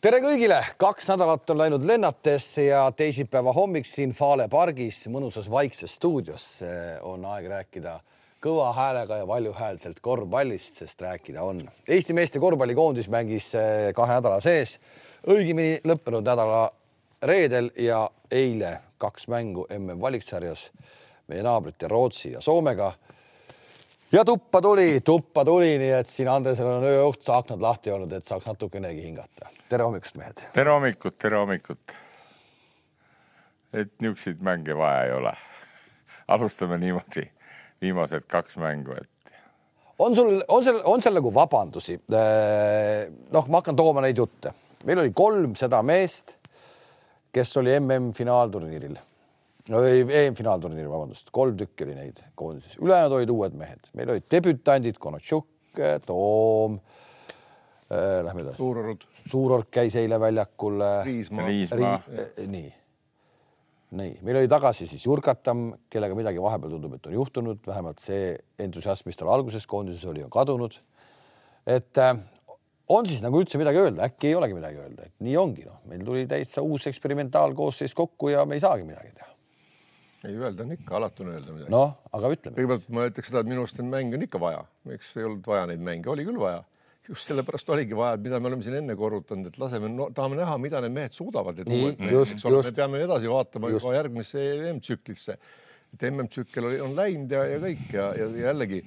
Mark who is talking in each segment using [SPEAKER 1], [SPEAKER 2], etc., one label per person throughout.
[SPEAKER 1] tere kõigile, kaks nädalat on läinud lennates ja teisipäeva hommik siin Fale pargis mõnusas vaikses stuudios. On aeg rääkida kõva häälega ja valjuhäälselt korvpallist, sest rääkida on. Eesti meeste korvpallikoondis mängis kahe nädala sees, õigemini lõppenud nädala reedel ja eile kaks mängu MM valiksarjas meie naabrite Rootsi ja Soomega ja tuppa tuli, tuppa tuli, nii et siin Andresel on ööõhtu aknad lahti olnud, et saaks natukenegi hingata. tere hommikust, mehed.
[SPEAKER 2] tere hommikut, tere hommikut. et niisuguseid mänge vaja ei ole. alustame niimoodi, viimased kaks mängu, et.
[SPEAKER 1] on sul, on seal, on seal nagu vabandusi? Äh, noh, ma hakkan tooma neid jutte. meil oli kolm seda meest, kes oli MM finaalturniiril no ei, EM-finaalturniir, vabandust, kolm tükki oli neid koondises, ülejäänud olid uued mehed, meil olid debütandid, Konatšuk, Toom äh,. Lähme edasi.
[SPEAKER 3] Suurorg.
[SPEAKER 1] Suurorg käis eile väljakul.
[SPEAKER 2] Riismaa. Riismaa.
[SPEAKER 1] Ri, nii, nii, meil oli tagasi siis Jurkatam, kellega midagi vahepeal tundub, et on juhtunud, vähemalt see entusiasm, mis tal alguses koondises oli, on kadunud. et äh, on siis nagu üldse midagi öelda, äkki ei olegi midagi öelda, et nii ongi, noh, meil tuli täitsa uus eksperimentaalkoosseis kokku ja me ei saagi midagi teha
[SPEAKER 3] ei öelda on ikka, alati on öelda midagi.
[SPEAKER 1] noh, aga ütleme.
[SPEAKER 3] kõigepealt ma ütleks seda, et minu arust neid mänge on ikka vaja, miks ei olnud vaja neid mänge, oli küll vaja. just sellepärast oligi vaja, et mida me oleme siin enne korrutanud, et laseme no,, tahame näha, mida need mehed suudavad.
[SPEAKER 1] nii, just, just.
[SPEAKER 3] me peame edasi vaatama just. juba järgmisse EM-tsüklisse. et MM-tsükkel on läinud ja, ja kõik ja, ja jällegi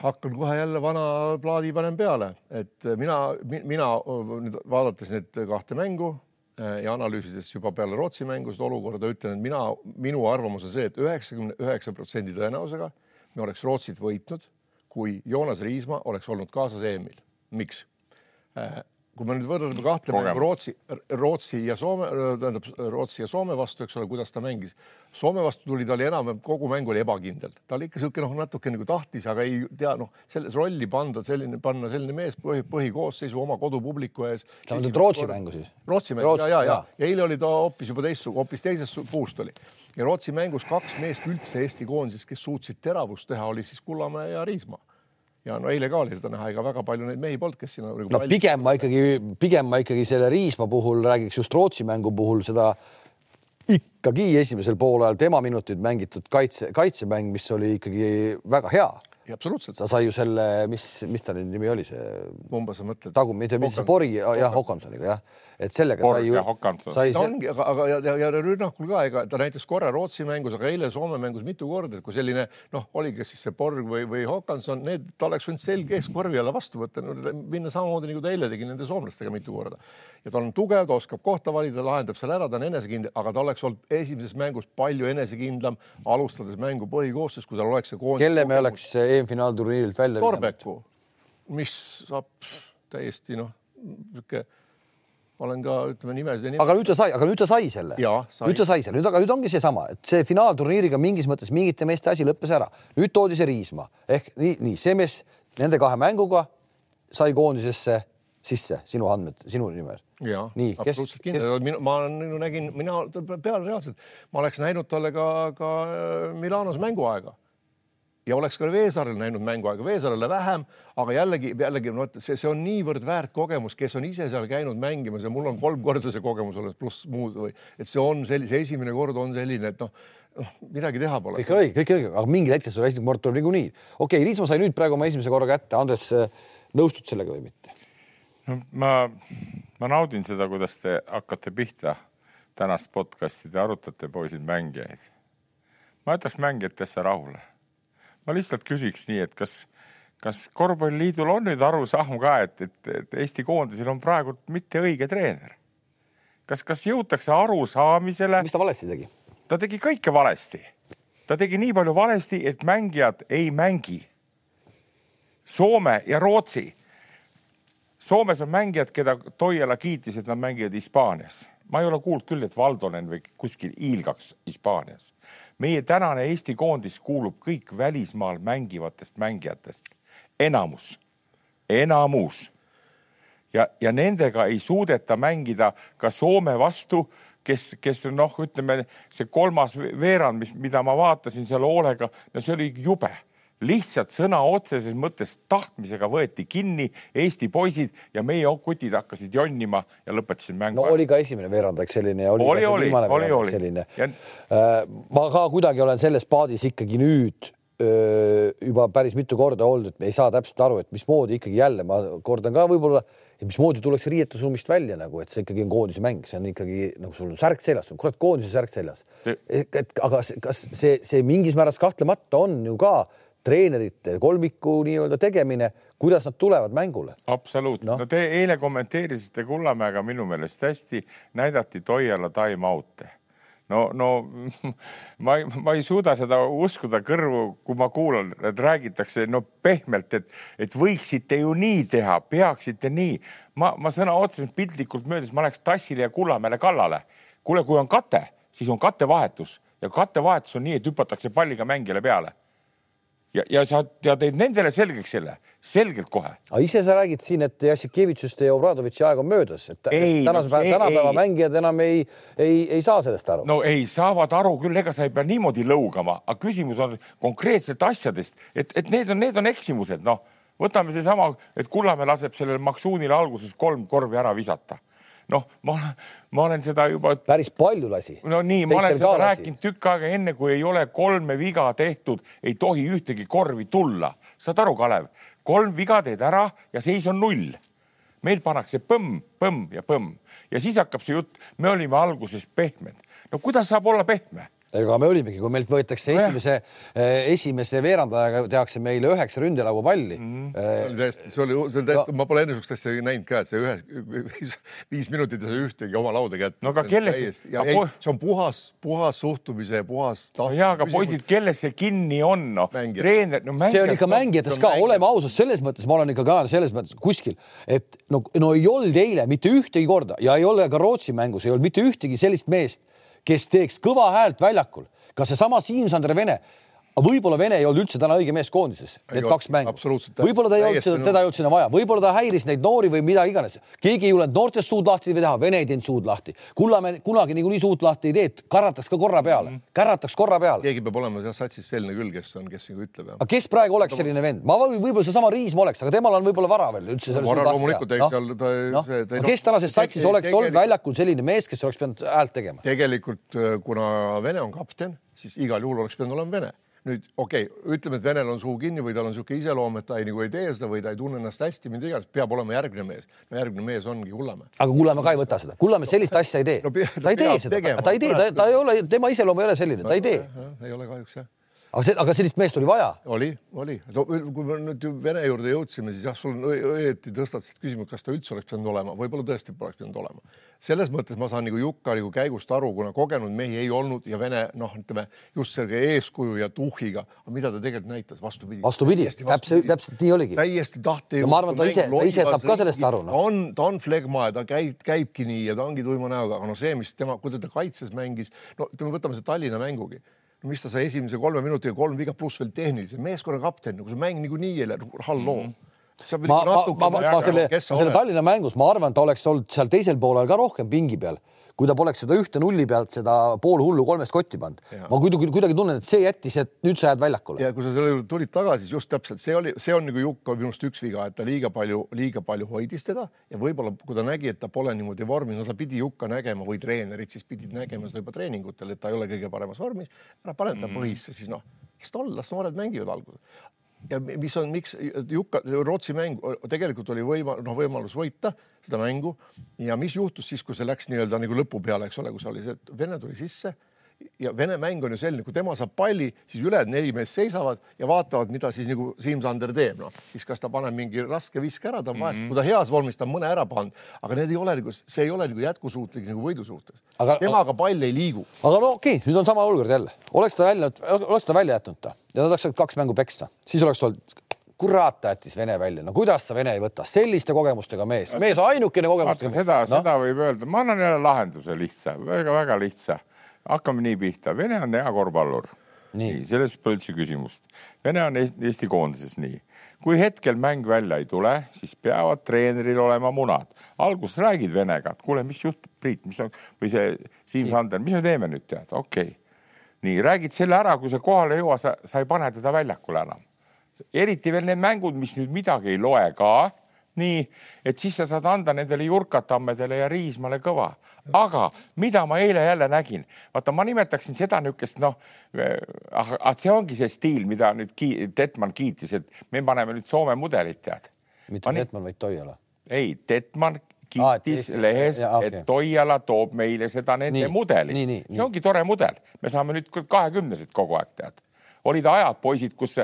[SPEAKER 3] hakkan kohe jälle vana plaadi panen peale, et mina, mina nüüd vaadates neid kahte mängu ja analüüsides juba peale Rootsi mängu seda olukorda, ütlen, et mina, minu arvamus on see et, et üheksakümne üheksa protsendi tõenäosusega me oleks Rootsit võitnud, kui Joonas Riismaa oleks olnud kaasas EM-il. miks? Kui me nüüd võrdleme kahte mängu Rootsi, Rootsi ja Soome, tähendab Rootsi ja Soome vastu, eks ole, kuidas ta mängis. Soome vastu tuli, ta oli enam, kogu mäng oli ebakindel, ta oli ikka niisugune noh, natuke nagu tahtis, aga ei tea noh, selles rolli panda selline, panna selline mees põhi, põhikoosseisu oma kodupubliku ees.
[SPEAKER 1] sa mõtled Rootsi mängu siis?
[SPEAKER 3] Rootsi mängu ja, ja, ja, ja eile oli ta hoopis juba teistsugune, hoopis teisest puust oli ja Rootsi mängus kaks meest üldse Eesti koondises, kes suutsid teravust teha, oli siis Kullamäe ja Riismaa ja no eile ka oli seda näha, ega väga palju neid mehi polnud, kes sinna
[SPEAKER 1] nagu. no pigem ma ikkagi, pigem ma ikkagi selle Riismaa puhul räägiks just Rootsi mängu puhul seda ikkagi esimesel poolajal tema minutid mängitud kaitse, kaitsemäng, mis oli ikkagi väga hea
[SPEAKER 3] absoluutselt.
[SPEAKER 1] sa sai ju selle, mis, mis ta nüüd nimi oli, see.
[SPEAKER 3] kumba sa mõtled?
[SPEAKER 1] tagum, mitte, mitte see Pori, jah, Hokansoniga jah, et sellega
[SPEAKER 2] Borg sai ju.
[SPEAKER 3] sai see... ongi, aga, aga ja, ja, ja rünnakul ka, ega ta näiteks korra Rootsi mängus, aga eile Soome mängus mitu korda, et kui selline noh, oligi siis see Borg või, või Hokanson, need, ta oleks võinud selge eeskorvi alla vastu võtta no,, minna samamoodi nagu ta eile tegi nende soomlastega mitu korda. Ja ta on tugev, ta oskab kohta valida, lahendab seal ära, ta on enesekindel, aga ta oleks olnud esimeses mängus palju enesekindlam, alustades mängu põhikoosseis, kui tal oleks see koondis.
[SPEAKER 1] kelle me oleks EM-finaalturniirilt välja
[SPEAKER 3] Torbeku, mis saab täiesti noh, niisugune ma olen ka ütleme nimesid.
[SPEAKER 1] aga nüüd ta sai, aga nüüd ta sai selle. nüüd ta sai selle, nüüd aga nüüd ongi seesama, et see finaalturniiriga mingis mõttes mingite meeste asi lõppes ära. nüüd toodi see Riismaa ehk nii, nii see mees nende kahe mänguga sai koondisesse sisse sinu andmed, sinu nimel.
[SPEAKER 3] Absoluutselt kindel kes..., ma nagu nägin, mina peale reaalselt, ma oleks näinud talle ka, ka Milanos mänguaega ja oleks ka Veesaarel näinud mänguaega, Veesaarele vähem, aga jällegi, jällegi no see, see on niivõrd väärt kogemus, kes on ise seal käinud mängimas ja mul on kolm korda see kogemus olnud, pluss muud või et see on sellise, esimene kord on selline, et noh, noh, midagi teha pole.
[SPEAKER 1] kõik õige, kõik õige, aga mingil hetkel sul esimene kord tuleb niikuinii. okei okay,, Riismaa sai nüüd praegu oma esimese korra kätte, Andres, nõustud sellega või mitte?
[SPEAKER 2] No ma, ma naudin seda, kuidas te hakkate pihta tänast podcast'i, te arutate, poisid, mängijaid. ma jätaks mängijatesse rahule ma lihtsalt küsiks nii, et kas, kas korvpalliliidul on nüüd arusaam ka, et, et, et Eesti koondisel on praegu mitte õige treener? kas, kas jõutakse arusaamisele?
[SPEAKER 1] mis ta valesti tegi?
[SPEAKER 2] ta tegi kõike valesti. ta tegi nii palju valesti, et mängijad ei mängi. Soome ja Rootsi. Soomes on mängijad, keda Toiala kiitis, et nad mängivad Hispaanias ma ei ole kuulnud küll, et Valdonen või kuskil hiilgaks Hispaanias. meie tänane Eesti koondis kuulub kõik välismaal mängivatest mängijatest, enamus, enamus. ja, ja nendega ei suudeta mängida ka Soome vastu, kes, kes noh, ütleme see kolmas veerand, mis, mida ma vaatasin seal hoolega, no see oli jube lihtsalt sõna otseses mõttes tahtmisega võeti kinni Eesti poisid ja meie kutid hakkasid jonnima ja lõpetasid mängu.
[SPEAKER 1] no oli ka esimene veerandaeg selline ja
[SPEAKER 2] oli, oli
[SPEAKER 1] oli,
[SPEAKER 2] oli,
[SPEAKER 1] veerandaeg selline ja... Uh,. ma ka kuidagi olen selles paadis ikkagi nüüd öö, juba päris mitu korda olnud, et me ei saa täpselt aru, et mismoodi ikkagi jälle, ma kordan ka võib-olla, mismoodi tullakse riietusruumist välja nagu, et see ikkagi on koondise mäng, see on ikkagi nagu sul on särk seljas, kurat koondise särk seljas. et aga kas see, see mingis määras kahtlemata on ju ka treenerite kolmiku nii-öelda tegemine, kuidas nad tulevad mängule.
[SPEAKER 2] absoluutselt no., no te eile kommenteerisite Kullamäega minu meelest hästi, näidati Toiala time out'e no, no ma ei, ma ei suuda seda uskuda kõrvu, kui ma kuulan, et räägitakse no pehmelt, et, et võiksite ju nii teha, peaksite nii. ma, ma sõna otseselt piltlikult möödas, ma läheks Tassile ja Kullamäele kallale. kuule, kui on kate, siis on kattevahetus ja kattevahetus on nii, et hüpatakse palliga mängijale peale ja, ja sa ja teed nendele selgeks selle, selgelt kohe.
[SPEAKER 1] aga ise sa räägid siin, et Jassikevitšuste ja Obradovitši aeg on möödas, et ei, tänase päeva, tänapäeva ei. mängijad enam ei, ei, ei saa sellest aru.
[SPEAKER 2] no ei, saavad aru küll, ega sa ei pea niimoodi lõugama, aga küsimus on konkreetselt asjadest, et, et need on, need on eksimused, noh, võtame seesama, et Kullamäe laseb sellele Maksuunile alguses kolm korvi ära visata noh, ma, ma olen seda juba.
[SPEAKER 1] päris palju lasi.
[SPEAKER 2] no nii, ma olen seda rääkinud tükk aega, enne kui ei ole kolme viga tehtud, ei tohi ühtegi korvi tulla. saad aru, Kalev, kolm viga teed ära ja seis on null. meil pannakse põmm, põmm ja põmm ja siis hakkab see jutt, me olime alguses pehmed. no kuidas saab olla pehme?
[SPEAKER 1] Ega me olimegi, kui meilt võetakse esimese, eh, esimese veerandajaga tehakse meile üheksa ründelaua palli mm.
[SPEAKER 3] -hmm. see oli täiesti, see oli, see oli täiesti no., ma pole enne niisugust asja näinud ka, et see ühe, viis minutit ei saa ühtegi oma lauda kätte.
[SPEAKER 2] no aga kelles?
[SPEAKER 3] see on puhas, puhas suhtumise ja puhas
[SPEAKER 2] taht. ja aga poisid, kelles see kinni on, noh, treener, no
[SPEAKER 1] mängijad. see on ikka mängijates ka, oleme ausad, selles mõttes ma olen ikka ka selles mõttes kuskil, et no, no ei olnud eile mitte ühtegi korda ja ei ole ka Rootsi mängus ei olnud mitte ühtegi sellist meest kes teeks kõva häält väljakul, ka seesama Siim-Sander Vene võib-olla Vene ei olnud üldse täna õige mees koondises, need kaks mängu. võib-olla ta ei olnud, teda ei olnud sinna vaja, võib-olla ta häiris neid noori või mida iganes. keegi ei julenud noortest suud lahti teha, Vene ei teinud suud lahti. Kullamäe kunagi niikuinii suud lahti ei tee, kärrataks ka korra peale mm, kärrataks korra peale.
[SPEAKER 3] keegi peab olema seal satsis selline küll, kes on, kes nagu ütleb.
[SPEAKER 1] aga kes praegu oleks selline vend, ma võib-olla seesama Riismaa oleks, aga temal on võib-olla vara veel üldse.
[SPEAKER 3] loomulikult, eks seal ta,
[SPEAKER 1] no. ta. kes tänases satsis oleks olnud väljakul selline mees, kes oleks pidanud häält tegema?
[SPEAKER 3] tegelikult kuna Vene on kapten, siis igal juhul oleks pidanud olema Vene nüüd okei okay,, ütleme, et venel on suu kinni või tal on niisugune iseloom, et ta ei, nagu ei tee seda või ta ei tunne ennast hästi, mida iganes, peab olema järgmine mees. no järgmine mees ongi Kullamäe.
[SPEAKER 1] aga Kullamäe ka ei võta seda, Kullamäe sellist asja ei tee no,. ta ei tee seda, ta ei tee, ta, ta ei ole, tema iseloom ei ole selline, ta ei tee.
[SPEAKER 3] ei ole kahjuks jah
[SPEAKER 1] aga see, aga sellist meest oli vaja?
[SPEAKER 3] oli, oli no,. kui me nüüd Vene juurde jõudsime, siis jah, sul on õieti tõstatasid küsimuse, kas ta üldse oleks pidanud olema, võib-olla tõesti poleks pidanud olema. selles mõttes ma saan nagu Jukka nagu käigust aru, kuna kogenud mehi ei olnud ja Vene noh, ütleme just selle eeskuju ja tuhhiga, mida ta tegelikult näitas, vastupidi.
[SPEAKER 1] vastupidi, täpselt, täpselt nii oligi.
[SPEAKER 3] täiesti tahte.
[SPEAKER 1] ma arvan, ta ise, ta ise saab ka sellest aru
[SPEAKER 3] no.. on, ta on flegma ja ta käib, käibki nii ja ta ongi tuima näoga, aga no see, mis tema, kui ta kaitses mängis, no ütleme, võtame see Tallinna mängugi no mis ta sai esimese kolme minutiga kolm viga pluss veel tehnilise. Meeskonna kapten, nagu see mäng niikuinii ei lähe, halloo mm. -hmm
[SPEAKER 1] ma, ma, ma, ma, selle, selle Tallinna mängus, ma arvan, ta oleks olnud seal teisel poolel ka rohkem pingi peal kui ta poleks seda ühte nulli pealt seda pool hullu kolmest kotti pannud. ma kuidagi, kuidagi tunnen, et see jättis, et nüüd sa jääd väljakule.
[SPEAKER 3] ja kui sa selle juurde tulid tagasi, siis just täpselt see oli, see on nagu Jukka minu arust üks viga, et ta liiga palju, liiga palju hoidis teda ja võib-olla kui ta nägi, et ta pole niimoodi vormis, no ta pidi Jukka nägema või treenerid siis pidid nägema seda juba treeningutel, et ta ei ole kõige paremas vormis. ära pane ta mm. põhisse, siis noh, las ta olla, las noored mängivad alguses ja mis on, miks Jukka, Rootsi mäng tegelikult oli võima-, noh, võimalus võita seda mängu. Ja mis juhtus siis, kui see läks nii-öelda nagu lõpu peale, eks ole, kus oli see, et Vene tuli sisse ja Vene mäng on ju selline, kui tema saab palli, siis ülejäänud neli meest seisavad ja vaatavad, mida siis nagu Siim-Sander teeb, noh, siis kas ta paneb mingi raske viske ära, ta on vahest mm, -hmm. kui ta heas vormis, ta on mõne ära pannud, aga need ei ole nagu, see ei ole nagu jätkusuutlik nagu võidu suhtes. temaga pall ei liigu.
[SPEAKER 1] aga no okei okay,, nüüd on sama olukord jälle, oleks ta välja, oleks ta välja jätnud ta ja ta oleks saanud kaks mängu peksta, siis oleks olnud kurat, ta jättis Vene välja, no kuidas sa Vene ei võta, selliste kogemustega mees, mees ainukene kogemustega.
[SPEAKER 2] seda no?, seda võib öelda, ma annan jälle lahenduse lihtsa väga,, väga-väga lihtsa hakkame nii pihta, Vene on hea korvpallur. nii, selles pole üldse küsimust. Vene on Eesti koondises nii. kui hetkel mäng välja ei tule, siis peavad treeneril olema munad. alguses räägid Venega, et kuule, mis juhtub, Priit, mis on või see Siim Sander, mis me teeme nüüd tead, okei okay.. nii räägid selle ära, kui sa kohale ei jõua, sa, sa ei pane teda väljakule enam eriti veel need mängud, mis nüüd midagi ei loe ka nii, et siis sa saad anda nendele Jurkatammedele ja Riismale kõva. aga mida ma eile jälle nägin, vaata, ma nimetaksin seda niisugust noh, ah, see ongi see stiil, mida nüüd ki Detman kiitis, et me paneme nüüd Soome mudelit, tead.
[SPEAKER 1] mitte Detman, vaid Toiala.
[SPEAKER 2] ei, Detman kiitis ah, lehes, okay. et Toiala toob meile seda nende nii, mudelit. see ongi tore mudel, me saame nüüd kahekümnesed kogu aeg tead olid ajad, poisid, kus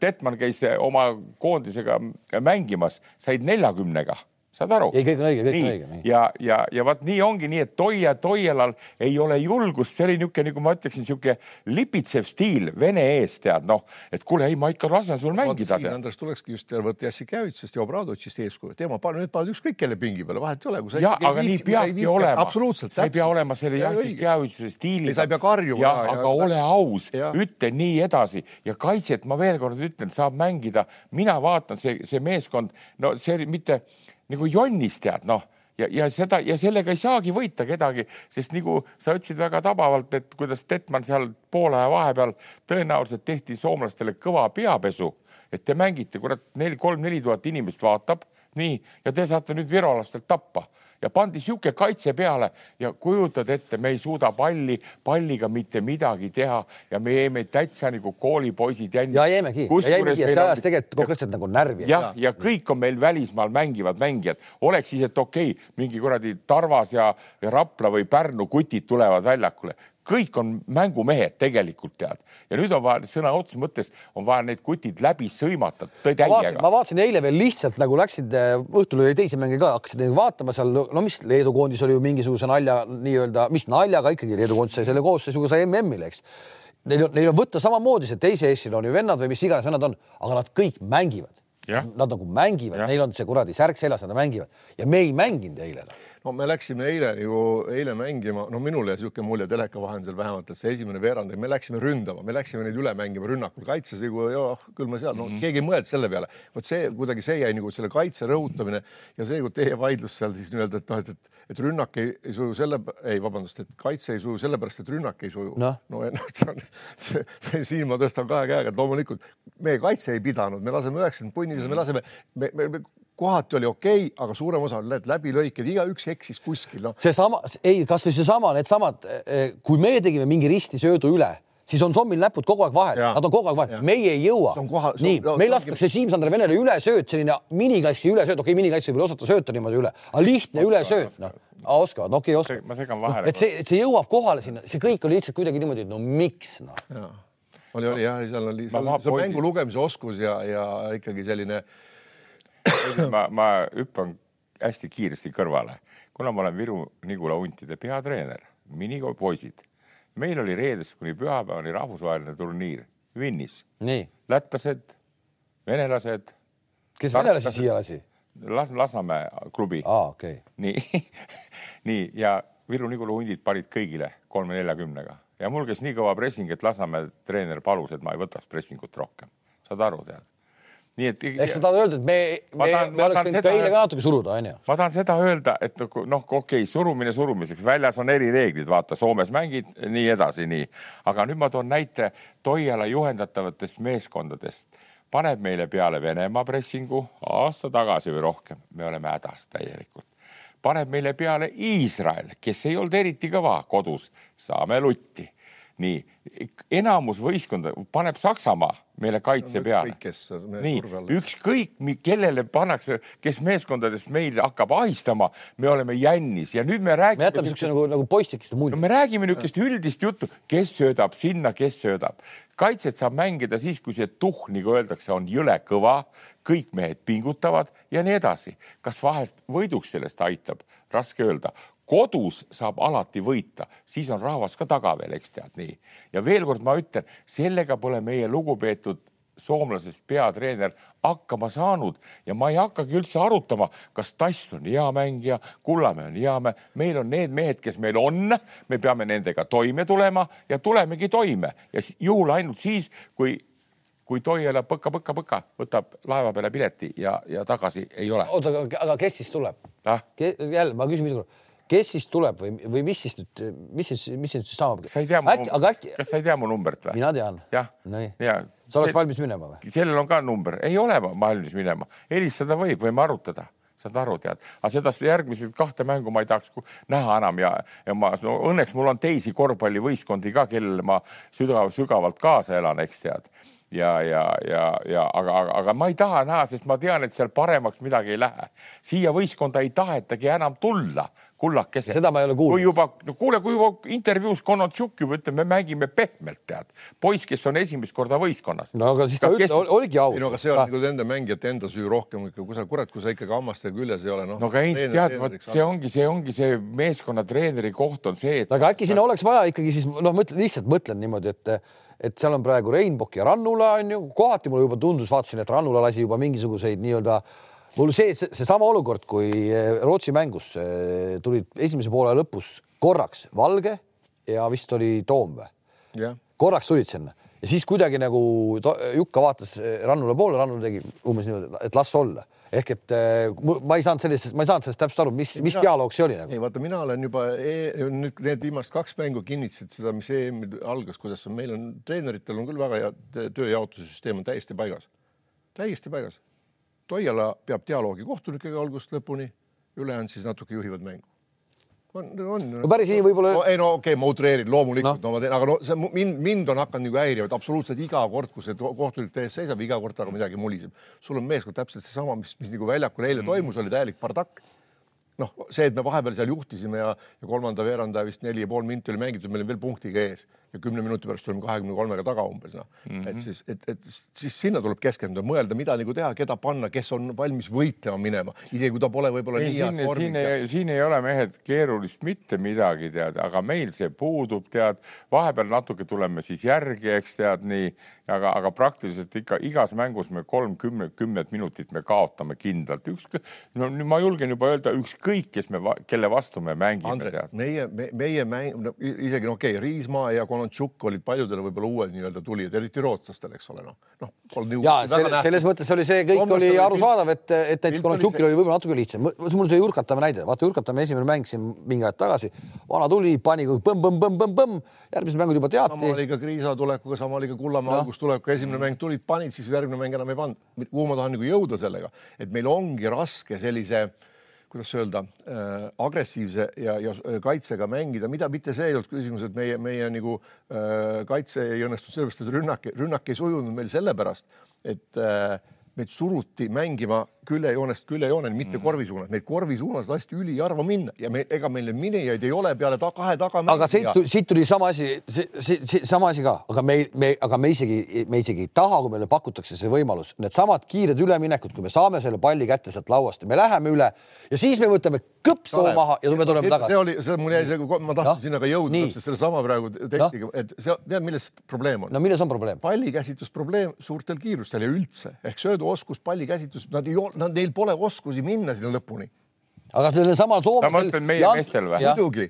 [SPEAKER 2] Detman käis oma koondisega mängimas, said neljakümnega saad aru?
[SPEAKER 1] ei, kõik on õige, kõik nii. on õige.
[SPEAKER 2] ja, ja, ja vot nii ongi nii, et Toia Toialal ei ole julgust, see oli niisugune, nagu ma ütleksin, niisugune lipitsev stiil vene ees tead noh, et kuule, ei, ma ikka lasen sul mängida.
[SPEAKER 3] Andres tulekski just võtta Jassikevitsist ja Obradovitšist eeskuju, tema paneb, need panevad ükskõik kelle pingi peale, vahet ei ole.
[SPEAKER 2] ja, aga nii peabki olema.
[SPEAKER 3] absoluutselt.
[SPEAKER 2] sa ei pea olema selle Jassikevitsuse stiiliga.
[SPEAKER 3] sa ei pea karjuma.
[SPEAKER 2] aga ja, ole aus, ütle nii edasi ja kaitset ma veel kord ütlen, saab mängida, mina vaatan see, see meeskond, no see mitte nagu jonnis tead noh ja, ja seda ja sellega ei saagi võita kedagi, sest nagu sa ütlesid väga tabavalt, et kuidas Detman seal poole aja vahepeal tõenäoliselt tehti soomlastele kõva peapesu, et te mängite, kurat, neli, kolm-neli tuhat inimest vaatab, nii, ja te saate nüüd virolastelt tappa ja pandi sihuke kaitse peale ja kujutad ette, me ei suuda palli, palliga mitte midagi teha ja me jäime täitsa nagu koolipoisid
[SPEAKER 1] jänni. ja jäimegi, jäimegi ja see ajas tegelikult konkreetselt nagu närvi.
[SPEAKER 2] jah, ja kõik on meil välismaal mängivad mängijad, oleks siis, et okei okay,, mingi kuradi Tarvas ja, ja Rapla või Pärnu kutid tulevad väljakule, kõik on mängumehed tegelikult tead ja nüüd on vaja sõna otseses mõttes on vaja need kutid läbi sõimata
[SPEAKER 1] täiega. ma vaatasin eile veel lihtsalt nagu läksid, äh, õhtul oli teisi mänge ka, hakkasid vaatama seal, no mis Leedu koondis oli ju mingisuguse nalja nii-öelda, mis naljaga ikkagi Leedu koondis sai selle koosseisuga sai MM-ile, eks. Neil on, neil on võtta samamoodi see teise ju vennad või mis iganes vennad on, aga nad kõik mängivad. Nad nagu mängivad, neil on see kuradi särk seljas, nad mängivad ja me ei mänginud eile no
[SPEAKER 3] no me läksime eile ju eile mängima, no minul jäi niisugune mulje teleka vahendusel vähemalt, et see esimene veerand, me läksime ründama, me läksime neid üle mängima rünnakul, kaitses nagu jah, küll me seal, no mm -hmm. keegi ei mõelnud selle peale. vot see kuidagi, see jäi nagu selle kaitse rõhutamine ja see, kui teie vaidlus seal siis nii-öelda, et noh, et, et, et rünnak ei, ei suju selle, ei vabandust, et kaitse ei suju sellepärast, et rünnak ei suju. noh no, no, see on, siin ma tõstan kahe käega, et loomulikult meie kaitse ei pidanud, me laseme üheksakümmend punni, me laseme, me, me, me kohati oli okei okay,, aga suurem osa need läbilõiked, igaüks eksis kuskil no..
[SPEAKER 1] seesama, ei, kasvõi seesama, needsamad, eh, kui me tegime mingi ristisöödu üle, siis on Sommil näpud kogu aeg vahel, nad on kogu aeg vahel, meie ei jõua. nii, meil lastakse Siim-Sander Venele ülesööt, selline miniklassi ülesööt, okei okay,, miniklass võib-olla osata sööta niimoodi üle, aga lihtne ülesööt, noh. Oskavad, no okei okay,, oskavad.
[SPEAKER 2] ma segan vahele.
[SPEAKER 1] et see, see jõuab kohale sinna, see kõik oli lihtsalt kuidagi niimoodi, et no miks noh.
[SPEAKER 3] oli, oli jah, seal oli, seal on mängu lugemise oskus ja, ja ikkagi selline
[SPEAKER 2] ma, ma hüppan hästi kiiresti kõrvale, kuna ma olen Viru-Nigula huntide peatreener, minipoisid. meil oli reedest kuni pühapäevani rahvusvaheline turniir Vinnis. lätlased, venelased.
[SPEAKER 1] kes venelasi siia lasi?
[SPEAKER 2] Las-, Lasnamäe klubi
[SPEAKER 1] ah,. Okay.
[SPEAKER 2] nii nii ja Viru-Nigula hundid panid kõigile kolme-neljakümnega ja mul käis nii kõva pressing, et Lasnamäe treener palus, et ma ei võtaks pressingut rohkem. saad aru, tead
[SPEAKER 1] nii et. ehk sa tahad öelda, et me, me, me oleks võinud ka eile ka natuke suruda, onju?
[SPEAKER 2] ma tahan seda öelda, et noh, noh, okei okay,, surumine surumiseks, väljas on erireeglid, vaata, Soomes mängid nii edasi, nii. aga nüüd ma toon näite Toiala juhendatavatest meeskondadest. paneb meile peale Venemaa pressingu aasta tagasi või rohkem, me oleme hädas täielikult. paneb meile peale Iisrael, kes ei olnud eriti kõva kodus, saame lutti nii, enamus võistkonda paneb Saksamaa meile kaitse no, peale. nii, ükskõik kellele pannakse, kes meeskondadest meil hakkab ahistama, me oleme jännis ja nüüd me räägime.
[SPEAKER 1] me jätame siukse nagu, nagu poistikeste mulje
[SPEAKER 2] no,. me räägime niisugust üldist juttu, kes söödab sinna, kes söödab. kaitset saab mängida siis, kui see tuhh, nagu öeldakse, on jõle kõva, kõik mehed pingutavad ja nii edasi. kas vahelt võiduks sellest aitab, raske öelda kodus saab alati võita, siis on rahvas ka taga veel, eks tead nii. ja veel kord ma ütlen, sellega pole meie lugupeetud soomlasest peatreener hakkama saanud ja ma ei hakkagi üldse arutama, kas Tass on hea mängija, Kullamäe on hea mängija, meil on need mehed, kes meil on, me peame nendega toime tulema ja tulemegi toime ja juhul ainult siis, kui kui Toiala põka-põka-põka võtab laeva peale pileti ja, ja tagasi ei ole.
[SPEAKER 1] oota, aga kes siis tuleb ah?? jälle ma küsin, mis tuleb kes siis tuleb või, või mis siis nüüd, mis siis, mis siis saab?
[SPEAKER 2] sa ei tea mu, äkki, kas sa ei tea mu numbrit või?
[SPEAKER 1] mina tean.
[SPEAKER 2] jah, ja
[SPEAKER 1] sa oleks valmis minema või?
[SPEAKER 2] sellel on ka number, ei ole valmis minema, helistada võib, võime arutada saad aru, tead, aga seda järgmised kahte mängu ma ei tahaks näha enam ja, ja ma no, õnneks mul on teisi korvpallivõistkondi ka, kellele ma sügav, sügavalt kaasa elan, eks tead. ja, ja, ja, ja aga, aga, aga ma ei taha näha, sest ma tean, et seal paremaks midagi ei lähe. siia võistkonda ei tahetagi enam tulla kullakese.
[SPEAKER 1] seda ma ei ole kuulnud.
[SPEAKER 2] kui juba, no kuule, kui juba intervjuus Konotšuk juba ütleb, me mängime pehmelt, tead. poiss, kes on esimest korda võistkonnas.
[SPEAKER 1] no aga siis ta kes... ütle, oligi aus.
[SPEAKER 3] ei no aga see on ka... nagu nende mängijate enda süü rohkem ikka, kui sa, kurat, kui sa ikkagi hammastega küljes ei ole, noh.
[SPEAKER 2] no aga ei, tead, vot see ongi, see ongi see meeskonna treeneri koht on see, et.
[SPEAKER 1] aga äkki sinna oleks vaja ikkagi siis noh, mõtle lihtsalt mõtlen niimoodi, et et seal on praegu Reinbok ja Rannula on ju, kohati mulle juba tundus, vaatasin, et Rannula lasi juba mingisuguseid nii-öelda äh, mul see, seesama olukord, kui eh, Rootsi mängus eh, tulid esimese poole lõpus korraks Valge ja vist oli Toom või yeah.? korraks tulid sinna ja siis kuidagi nagu Jukka vaatas eh, Rannule poole, Rannul tegi umbes niimoodi, et las olla ehk et ma ei saanud sellisest, ma ei saanud sellest täpselt aru, mis, mis dialoog see oli nagu.
[SPEAKER 3] ei vaata, mina olen juba e, nüüd need viimased kaks mängu kinnitasid seda, mis EM algas, kuidas on, meil on treeneritel on küll väga hea tööjaotuse süsteem on täiesti paigas, täiesti paigas Toiala peab dialoogi kohtunikega algusest lõpuni, ülejäänud siis natuke juhivad mängu.
[SPEAKER 1] on, on. no päris nii võib-olla
[SPEAKER 3] no,. ei no okei okay,, ma utreerin loomulikult no., no aga no see mind, mind on hakanud nagu häirima, et absoluutselt iga kord, kui see kohtunik teie ees seisab, iga kord temaga midagi muliseb. sul on meeskond täpselt seesama, mis, mis nagu väljakul eile mm. toimus, oli täielik bardakk noh, see, et me vahepeal seal juhtisime ja, ja kolmanda veeranda vist neli ja pool minti oli mängitud, me olime veel punktiga ees. Ja kümne minuti pärast tulime kahekümne kolmega taga umbes noh. Mm -hmm., et siis, et, et siis sinna tuleb keskenduda, mõelda, mida nagu teha, keda panna, kes on valmis võitlema minema, isegi kui ta pole võib-olla nii
[SPEAKER 2] heas vormis. siin, ja... siin ei ole mehed keerulist mitte midagi tead, aga meil see puudub, tead, vahepeal natuke tuleme siis järgi, eks tead nii, aga, aga praktiliselt ikka igas mängus me kolmkümmend, kümmet minutit me kaotame kindlalt, ükskõik, no ma julgen juba öelda ükskõik ükskõik, kes me, kelle vastu me mängime.
[SPEAKER 3] Andres, meie me,, meie mäng no,, isegi no okei okay,, Riismaa ja Konontšuk olid paljudele võib-olla uued nii-öelda tulijad, eriti rootslastele, eks ole, noh, noh.
[SPEAKER 1] ja selle, selles mõttes oli see kõik Soomlaste oli arusaadav, et, et näiteks Konontšukil oli võib-olla natuke lihtsam. mul see Jurkatamme näide, vaata Jurkatamme esimene mäng siin mingi aeg tagasi, vana tuli, pani põmm-põmm-põmm-põmm-põmm, järgmised mängud juba teati.
[SPEAKER 3] sama oli ka Kriisa tulekuga, sama oli ka Kullamäe no. algustulekuga, esimene mäng tulid, panid, siis järgmine mäng enam ei pannud. kuhu ma tahan nagu jõuda sellega, et meil ongi raske sellise kuidas öelda äh,, agressiivse ja, ja äh, kaitsega mängida, mida mitte see ei olnud küsimus, et meie, meie nagu äh, kaitse ei õnnestunud sellepärast, et rünnak, rünnak ei sujunud meil sellepärast, et äh, meid suruti mängima küljejoonest küljejooneni, mitte mm. korvi suunas. Neid korvi suunas lasti üliharva minna ja me, ega meil minejaid ei ole peale ta, kahe taga.
[SPEAKER 1] aga siit, siit tuli sama asi, sama asi ka, aga me, me, aga me isegi, me isegi ei taha, kui meile pakutakse see võimalus, needsamad kiired üleminekud, kui me saame selle palli kätte sealt lauast ja me läheme üle ja siis me võtame kõps too maha ja me tuleme tagasi.
[SPEAKER 3] see oli, see mul jäi see, ma tahtsin no, sinna ka jõuda, sellesama praegu tekstiga no., et see, tead, milles probleem on?
[SPEAKER 1] no milles on probleem?
[SPEAKER 3] pallikäsitusprobleem suurtel kiirustel ja üldse ehk sööduoskus, pallikäsitus, nad ei ole nad, neil pole oskusi minna sinna lõpuni
[SPEAKER 1] aga sellel samal soomlasel.
[SPEAKER 2] sa mõtled meie ja, meestel või?
[SPEAKER 3] muidugi.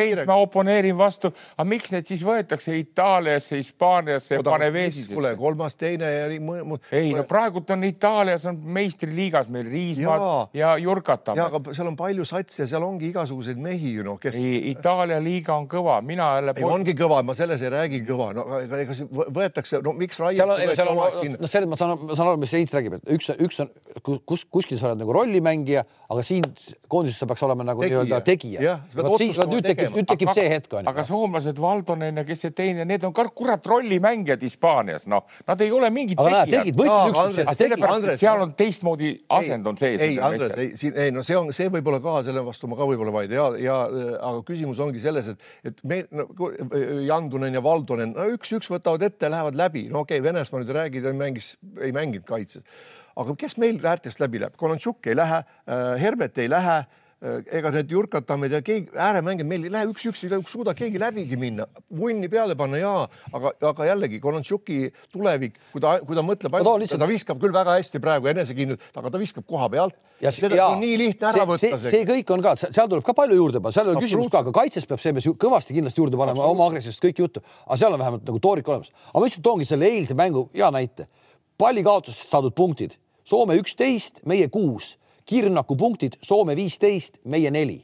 [SPEAKER 2] ei, ma oponeerin vastu. aga miks need siis võetakse Itaaliasse, Hispaaniasse ja Paneveesisesse?
[SPEAKER 3] kuule, kolmas, teine ja nii.
[SPEAKER 2] ei no praegult on Itaalias on meistriliigas meil Riismaad ja, ja Jurkatamme.
[SPEAKER 3] ja aga seal on palju satse, seal ongi igasuguseid mehi ju noh, kes.
[SPEAKER 2] Itaalia liiga on kõva, mina jälle.
[SPEAKER 3] ongi kõva, ma selles ei räägi kõva, no ega, ega võetakse, no miks Raiest. seal on,
[SPEAKER 1] seal on, no selles ma saan, ma saan aru, mis Heinz räägib, et üks, üks on, kus kuskil sa oled nagu rollimängija aga siin koondises peaks olema nagu nii-öelda tegija. nüüd tekib, nüüd tekib see hetk
[SPEAKER 2] on ju. aga soomlased, Valdonen ja kes see teine, need on ka kurat rollimängijad Hispaanias, noh, nad ei ole mingid
[SPEAKER 1] aga tegijad.
[SPEAKER 2] sellepärast, et seal on teistmoodi asend on sees.
[SPEAKER 3] ei, Andres, ei, siin ei no see on, see võib-olla ka selle vastu ma ka võib-olla vaid ja, ja aga küsimus ongi selles, et, et me no, Jandunen ja Valdonen, no üks-üks võtavad ette, lähevad läbi, no okei okay,, Venesmaa nüüd ei räägi, ta mängis, ei mänginud kaitses aga kes meil äärtest läbi läheb, Konantšuk ei lähe, äh, Herbet ei lähe äh, ega need Jurkatamed ja keegi ääremängijad meil ei lähe üks-üks, ei suuda keegi läbigi minna, vunni peale panna jaa, aga, aga jällegi Konantšuki tulevik, kui ta, kui ta mõtleb no,, lihtsalt... ta viskab küll väga hästi praegu enesekindlalt, aga ta viskab koha pealt. seda ja, on nii lihtne ära
[SPEAKER 1] võtta. See, see kõik on ka, seal tuleb ka palju juurde panna, seal ei ole küsimust ka, aga kaitses peab see mees kõvasti kindlasti juurde panema oma agressiivsust, kõik juttu, aga seal on vähemalt nagu toorik olemas. aga ma lihtsalt toongi selle eilse mängu hea näite. pallikaotustest saadud punktid Soome üksteist, meie kuus, Kirnaku punktid Soome viisteist, meie neli.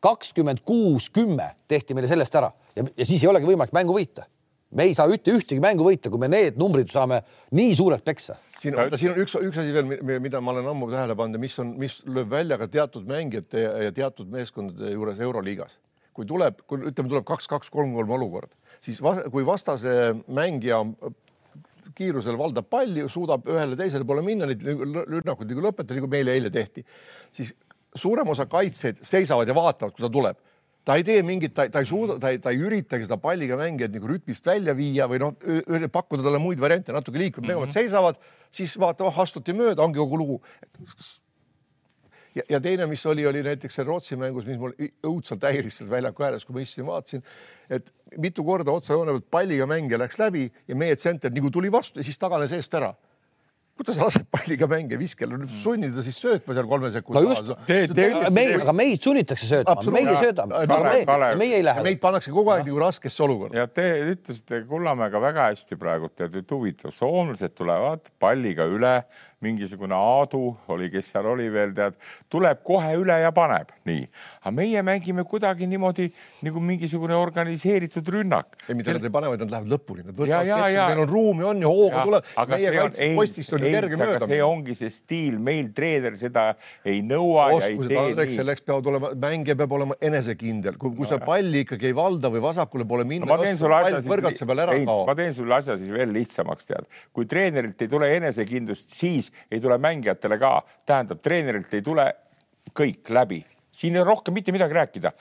[SPEAKER 1] kakskümmend kuus, kümme tehti meile sellest ära ja, ja siis ei olegi võimalik mängu võita. me ei saa ühte, ühtegi mängu võita, kui me need numbrid saame nii suurelt peksa.
[SPEAKER 3] siin, siin on üks, üks asi veel, mida ma olen ammu tähele pannud ja mis on, mis lööb välja ka teatud mängijate ja, teatud meeskondade juures Euroliigas. kui tuleb, kui ütleme, tuleb kaks-kaks, kolm-kolm olukord, siis va, kui vastase mängija kiirusel valdab palli, suudab ühele-teisele poole minna, neid rünnakuid nagu lõpetada, nagu meile eile tehti, siis suurem osa kaitsjaid seisavad ja vaatavad, kui ta tuleb ta ei tee mingit, ta, ta ei suuda, ta ei, ta ei üritagi seda palliga mängijat nagu rütmist välja viia või noh, pakkuda talle muid variante, natuke liikuda mm, -hmm. seisavad, siis vaata, oh astuti mööda, ongi kogu lugu. Ja, ja teine, mis oli, oli näiteks seal Rootsi mängus, mis mul õudselt häiris seal väljaku ääres, kui ma istusin, vaatasin, et mitu korda otsejoone pealt palliga mängija läks läbi ja meie tsenter nagu tuli vastu ja siis taganes eest ära. Kuidas sa lased palliga mänge viskele, sunnida siis söötma seal kolme sekundi
[SPEAKER 1] no just, te, te, meie, aga meid sunnitakse söötma, meie söödame, meie, meie ei lähe.
[SPEAKER 3] meid pannakse kogu aeg nagu raskesse olukorda.
[SPEAKER 2] ja te ütlesite Kullamäega väga hästi praegu, tead, et huvitav, soomlased tulevad palliga üle mingisugune Aadu oli, kes seal oli veel, tead, tuleb kohe üle ja paneb, nii. aga meie mängime kuidagi niimoodi nagu mingisugune organiseeritud rünnak.
[SPEAKER 3] ei, mida nad ei pane, vaid nad lähevad lõpuni, nad võtavad ette, neil on ruumi on ja hooga tuleb. meie kaitsest postist on ju kerge mööda.
[SPEAKER 2] see ongi see stiil, meil treener seda ei nõua
[SPEAKER 3] Oskused, ja ei tee nii. selleks peavad olema, mängija peab olema enesekindel, kui, kui sa palli ikkagi ei valda või vasakule poole minna.
[SPEAKER 2] ma teen sulle asja siis, ma teen sulle asja siis veel lihtsamaks, tead. kui treenerilt ei tule enesekindlust, siis siis ei tule mängijatele ka, tähendab treenerilt ei tule kõik läbi siin ei ole rohkem mitte midagi rääkida.